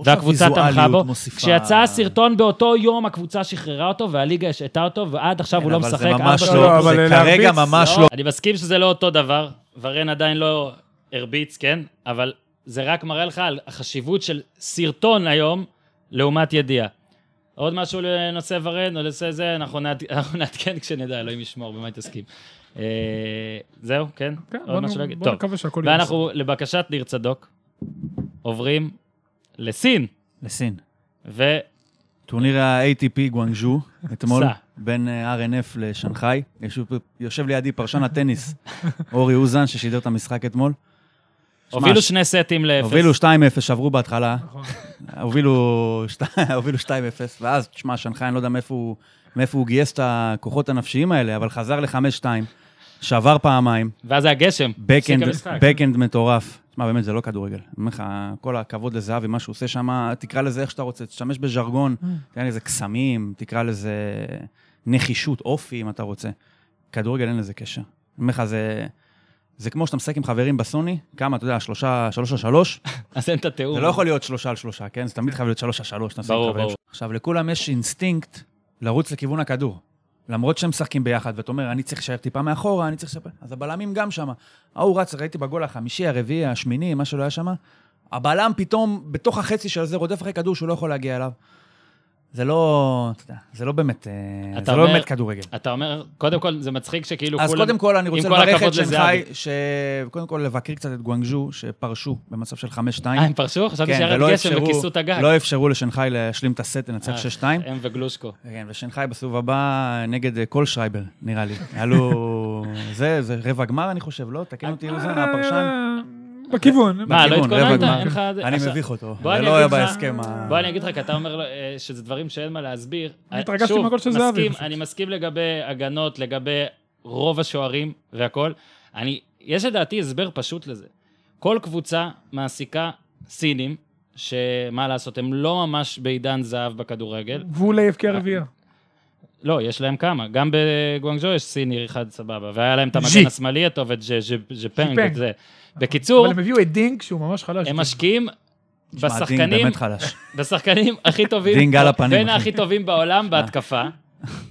והקבוצה תמכה בו. מוסיפה- כשיצא הסרטון באותו יום, הקבוצה שחררה אותו, והליגה השעתה אותו, ועד עכשיו הוא כן, לא אבל משחק. זה ממש ארבע לא, לא, אבל זה להרביץ, כרגע ממש לא, לא. אני מסכים שזה לא אותו דבר, ורן עדיין לא הרביץ, כן? אבל זה רק מראה לך על החשיבות של סרטון היום לעומת ידיעה. עוד משהו לנושא ורן או לנושא זה, אנחנו נעד- אנחנו נעדכן כשנדע, אלוהים ישמור, במה תסכים. אה, זהו, כן? כן, בוא. נקווה שהכל יהיה ואנחנו, לבקשת ניר צדוק, עוברים לסין, לסין. ו... טורניר ה-ATP גואנגז'ו, אתמול. בין אה, RNF לשנגחאי. יושב- לידי פרשן הטניס, אורי אוזן, ששידר את המשחק אתמול. הובילו שני סטים לאפס. הובילו 2-0, שברו בהתחלה. נכון. הובילו שתי- הובילו 2-0, ואז, תשמע, שנגחאי, אני לא יודע מאיפה הוא- גייס את הכוחות הנפשיים האלה, אבל חזר ל-5-2, שבר פעמיים, ואז היה גשם. בקאנד מטורף. תשמע, באמת, זה לא כדורגל. אני אומר לך, כל הכבוד לזהבי, מה שהוא עושה שם, תקרא לזה איך שאתה רוצה, תשתמש בז'רגון, תקרא לזה קסמים, תקרא לזה נחישות, אופי, אם אתה רוצה. כדורגל אין לזה קשר. אני אומר לך, זה... זה כמו שאתה משחק עם חברים בסוני, כמה, אתה יודע, שלושה, שלוש על שלוש, אז אין את התיאום. זה לא יכול להיות שלושה על שלושה, כן? זה תמיד חייב להיות שלוש על שלוש, אתה משחק עם ברור, חברים ברור. עכשיו, לכולם יש אינסטינקט לרוץ לכיוון הכדור. למרות שהם משחקים ביחד, ואתה אומר, אני צריך להישאר טיפה מאחורה, אני צריך לשפר. אז הבלמים גם שם. ההוא רץ, ראיתי בגול החמישי, הרביעי, השמיני, מה שלא היה שם. הבלם פתאום, בתוך החצי של זה, רודף אחרי כדור שהוא לא יכול להגיע אליו. זה לא, אתה יודע, זה לא באמת, אה, אתה זה לא אומר- באמת כדורגל. אתה אומר, קודם כל, זה מצחיק שכאילו אז כולם... קודם כל, אני רוצה לברך את שנגחאי. שקודם כל לבקר קצת את גואנגז'ו, שפרשו במצב של 5-2. אה, הם פרשו? חשבתי כן, שירד גשם וכיסו את הגג. לא אפשרו לשנגחאי להשלים את הסט, לנצח אה, 6-2. הם וגלושקו. כן, ושנגחאי בסיבוב הבא נגד אה, כל שרייבר, נראה לי. היה לו... זה, זה רבע גמר, אני חושב, לא? תקן אותי, אוזן, הפרשן. אה, בכיוון. מה, לא התכוננת? גמר. אין לך... אני מביך אותו. זה אני לא היה אגיד לך- בהסכם. ה- בוא אני אגיד לך, כי אתה אומר אה, שזה דברים שאין מה להסביר. אני התרגשתי שוב, מהגול של זהבי. אני מסכים לגבי הגנות, לגבי רוב השוערים והכל. אני, יש לדעתי הסבר פשוט לזה. כל קבוצה מעסיקה סינים, שמה לעשות, הם לא ממש בעידן זהב בכדורגל. והוא לא יבקיע רביעייה. לא, יש להם כמה. גם בגואנג'ו יש סיני אחד סבבה. והיה להם את המגן. השמאלי הטוב, את ז'פנג. את זה. בקיצור, אבל הם הביאו את דינק, שהוא ממש חלש. הם משקיעים בשחקנים, באמת חלש. בשחקנים הכי טובים, דינג על הפנים, בין. הכי טובים בעולם בהתקפה,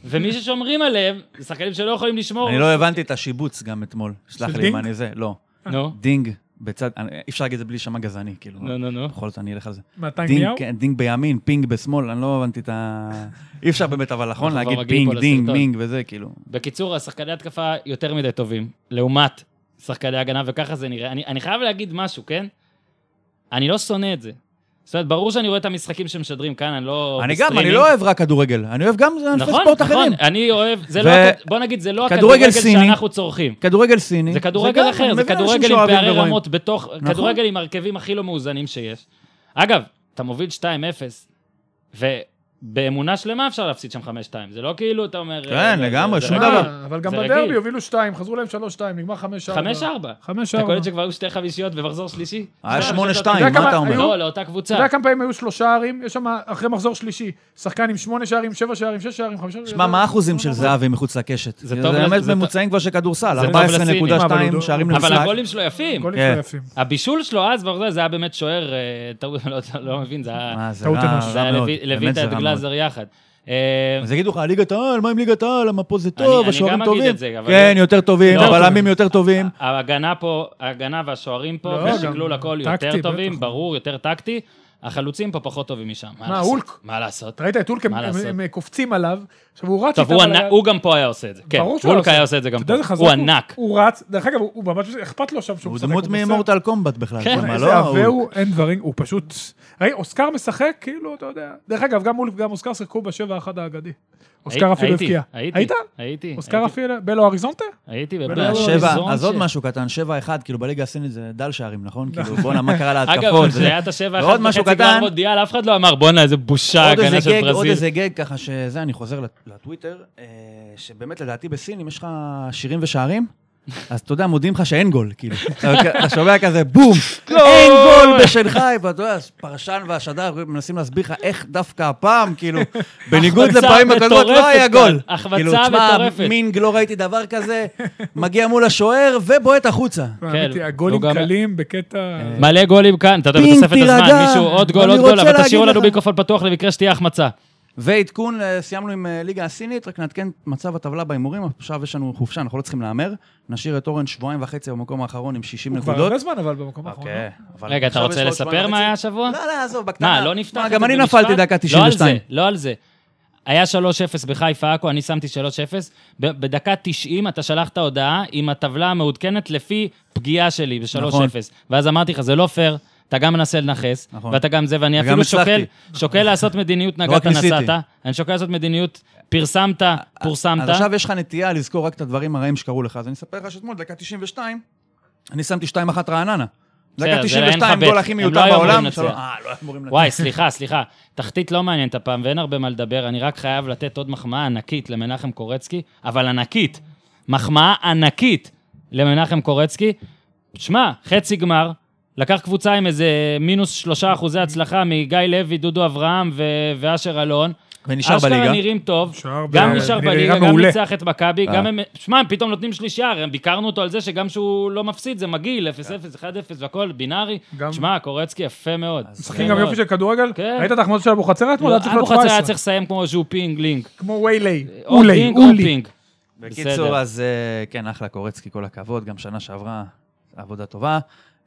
ומי ששומרים עליהם, זה שחקנים שלא יכולים לשמור. אני לא הבנתי את השיבוץ גם אתמול. סלח לי אם? אני זה, לא. נו, דינג בצד, אי אפשר להגיד את זה בלי להישמע גזעני, כאילו. נו, נו, נו. בכל זאת אני אלך על זה. מהטנק דינג, ניהו? כן, דינג בימין, פינג בשמאל, אני לא הבנתי את ה... אי אפשר באמת, אבל נכון, להגיד פינג, דינג. מינג וזה, כאילו. בקיצור, השחקני התקפה יותר מדי טובים, לעומת שחקני הגנה, וככה זה נראה. אני, אני חייב להגיד משהו, כן? אני לא שונא את זה. זאת אומרת, ברור שאני רואה את המשחקים שמשדרים כאן, אני לא... אני גם, אני. לא אוהב רק כדורגל, אני אוהב גם ענפי נכון, ספורט נכון, אחרים. אני אוהב, זה ו- לא, בוא נגיד, זה לא כדורגל הכדורגל סיני. שאנחנו צורכים. כדורגל סיני. זה כדורגל גם, אחר, זה כדורגל עם פערי. רמות בתוך, נכון. כדורגל עם הרכבים הכי לא מאוזנים שיש. אגב, אתה מוביל 2-0, ובאמונה שלמה אפשר להפסיד שם 5-2. זה לא כאילו, אתה אומר... כן, אה, לגמרי, שום דבר. אבל גם בדרבי. הובילו שתיים, חזרו להם שלוש שתיים, נגמר חמש ארבע. 5-4. חמש אתה ארבע. קולט שכבר היו שתי חמישיות במחזור שלישי? היה זה- שמונה זה- שתיים, אתה יודע מה כמה אתה אומר? לא, לאותה אתה קבוצה. יודע כמה פעמים היו שלושה ערים? יש שם אחרי מחזור שלישי, שחקן עם שמונה שערים, שבע שערים, שש שערים, חמישה... שמע, מה האחוזים של זהבי מחוץ לקשת? זה באמת ממוצעים כבר של כדורסל, זה טוב לסינים. אבל 14.2 הוא- שערים אבל למשחק. הגולים שלו יפים. כן. הבישול שלו אז, כבר זה היה באמת שוער, טעות, לא- לא מבין, זה היה... מה, זה טעות רע אנוש. גלאזר יחד. אה, אז יגידו לך, ליגת העל, מה עם ליגת העל? למה פה זה אני- טוב, אני השוערים גם אגיד טובים. את זה, אבל- כן, יותר טובים, לא, הבלמים יותר טובים. ההגנה פה, ההגנה והשוערים פה, לא, והשקלול גם הכל יותר. טובים, ברור, יותר טקטי. החלוצים פה פחות טובים משם. מה? הולק? מה לעשות? ראית את אולק, הם-? הם קופצים עליו, עכשיו הוא רץ טוב, איתם הוא גם פה היה עושה את זה. כן, ברור שהוא הולק היה היה עושה את זה גם פה. הוא ענק. הוא רץ, דרך אגב, הוא ממש, אכפת לו שם שהוא הוא משחק. דמות הוא נוסע. ממורטל קומבט בכלל. כן, איזה לא? עבה הוא- אין דברים, הוא פשוט... ראי, אוסקר משחק, כאילו, אתה יודע. דרך אגב, גם אולף וגם אוסקר שיחקו בשבע אחד האגדי. אוסקר אפילו הבקיע. הייתי, היית? הייתי. אוסקר. אפילו, בלו אריזונטה? הייתי בלו בבאר שבע, אריזון אז עוד משהו קטן, 7-1, כאילו בליגה הסינית זה דל שערים, נכון? כאילו, בואנה, מה קרה אגב, להתקפות? זה היה את השבע ועוד אחת משהו וחצי גמר קטן. מונדיאל, אף אחד לא אמר, בואנה, איזה בושה, עוד הגנה של גג, עוד ברזיל. איזה גג, ככה שזה, אני חוזר לט- לטוויטר, אה, שבאמת לדעתי בסין, אם יש לך שירים ושערים, אז אתה יודע, מודיעים לך שאין גול, כאילו. אתה שומע כזה, בום, אין גול בשנגחאי, ואתה יודע, פרשן והשדר מנסים להסביר לך איך דווקא הפעם, כאילו, בניגוד לפעמים מטורפת לא היה גול. החמצה כאילו, תשמע, מטורפת. מינג, לא ראיתי דבר כזה, מגיע מול השוער ובועט החוצה. האמת היא, הגולים הוא גם- קלים בקטע... מלא גולים כאן, אתה יודע, בתוספת הזמן. מישהו עוד גול, עוד גול, אבל תשאירו לנו. מיקרופון פתוח למקרה שתהיה החמצה. ועדכון, אה, סיימנו עם אה, ליגה הסינית, רק נעדכן את מצב הטבלה בהימורים, עכשיו יש לנו חופשה, אנחנו לא צריכים להמר. נשאיר את אורן שבועיים וחצי במקום האחרון עם 60 הוא כבר נקודות. הרבה זמן, אבל במקום האחרון. אוקיי, לא? אבל רגע, אתה רוצה לספר מה. היה השבוע? לא, לא, עזוב, בקטנה. מה, לא נפתח מה, את זה גם אני? נפלתי דקה לא על 92. זה, לא על זה. היה 3-0 בחיפה עכו, אני שמתי 3-0. ב- בדקה 90 אתה שלחת הודעה עם הטבלה המעודכנת לפי פגיעה שלי ב-3-0. נכון. ואז אמרתי לך, זה לא פייר, אתה גם מנסה לנכס, נכון. ואתה גם זה, ואני אפילו. שוקל, שוקל לעשות מדיניות רק נגעת. נסעת. אני שוקל לעשות מדיניות, פרסמת, פורסמת. אז עכשיו יש לך נטייה לזכור רק את הדברים הרעים שקרו לך. אז אני אספר לך שאתמול, דקה 92, אני שמתי 2-1 רעננה. דקה זה אין לך 92, בית. גול הכי מיותר לא בעולם. אה, לא. וואי, סליחה, סליחה. תחתית לא מעניינת הפעם, ואין הרבה מה לדבר, אני רק חייב לתת עוד מחמאה ענקית למנחם קורצקי, אבל ענקית. מחמאה ענקית למנחם קורצקי. שמע, חצי גמר, לקח קבוצה עם איזה מינוס שלושה אחוזי הצלחה מגיא לוי, דודו אברהם ו- ואשר אלון. ונשאר בליגה. אשכרה נראים טוב, גם נשאר בליגה, גם. ניצח את מכבי, אה. גם הם, שמע, הם פתאום נותנים שלישייה, הרי ביקרנו אותו על זה שגם שהוא לא מפסיד, זה מגעיל, 0-0, 1-0 והכל, בינארי. שמע, קורצקי יפה מאוד. משחקים גם יופי של כדורגל. כן. ראית את ההחמצות של אבוחצירא אתמול? היה צריך אבו להיות חצר היה 17. צריך לסיים כמו ז'ו פינג לינק. כמו ויילי. או אולי, אולי. בקיצור. אז אה, כן, אחלה קורצקי, כל הכבוד. גם שנה שעברה, עבודה טובה.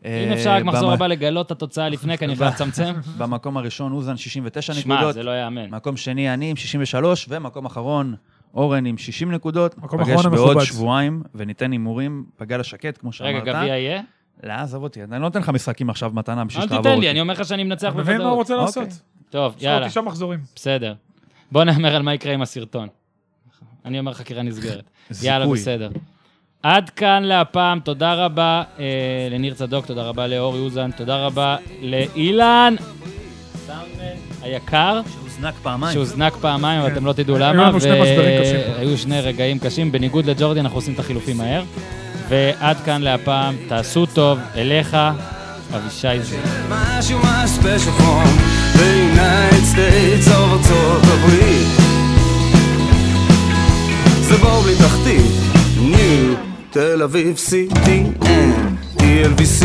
אם אה, אפשר רק מחזור הבא לגלות את התוצאה לפני, כי אני חייב לצמצם. במקום הראשון, אוזן 69 שמע, נקודות. זה לא ייאמן. מקום שני, אני עם 63, ומקום אחרון, אורן עם 60 נקודות. מקום פגש אחרון בעוד המכובד. שבועיים, וניתן הימורים בגל השקט, כמו רגע, שאמרת. גביע יהיה? לא, עזוב אותי, אני לא נותן לך משחקים עכשיו מתנה בשביל אל שתעבור תיתן אותי. לי, אני אומר לך שאני מנצח אתה מבין מה הוא בוודאות. רוצה אוקיי. לעשות? טוב, יש לו יאללה, תשעה מחזורים. בסדר. בוא נאמר על מה יקרה עם הסרטון. אני אומר חקירה נסגרת. יאללה, זיכוי. בסדר. עד כאן להפעם, תודה רבה אה, לניר צדוק, תודה רבה לאורי אוזן, תודה רבה לאילן היקר, שהוזנק פעמיים. שהוזנק פעמיים, אבל כן. אתם לא תדעו היו למה. לנו שני. והיו שני רגעים קשים. בניגוד לג'ורדי, אנחנו עושים את החילופים מהר. ועד כאן להפעם, תעשו טוב, אליך, אבישי הברית זה בור בלי תחתית, ניו תל אביב CTN, TLVC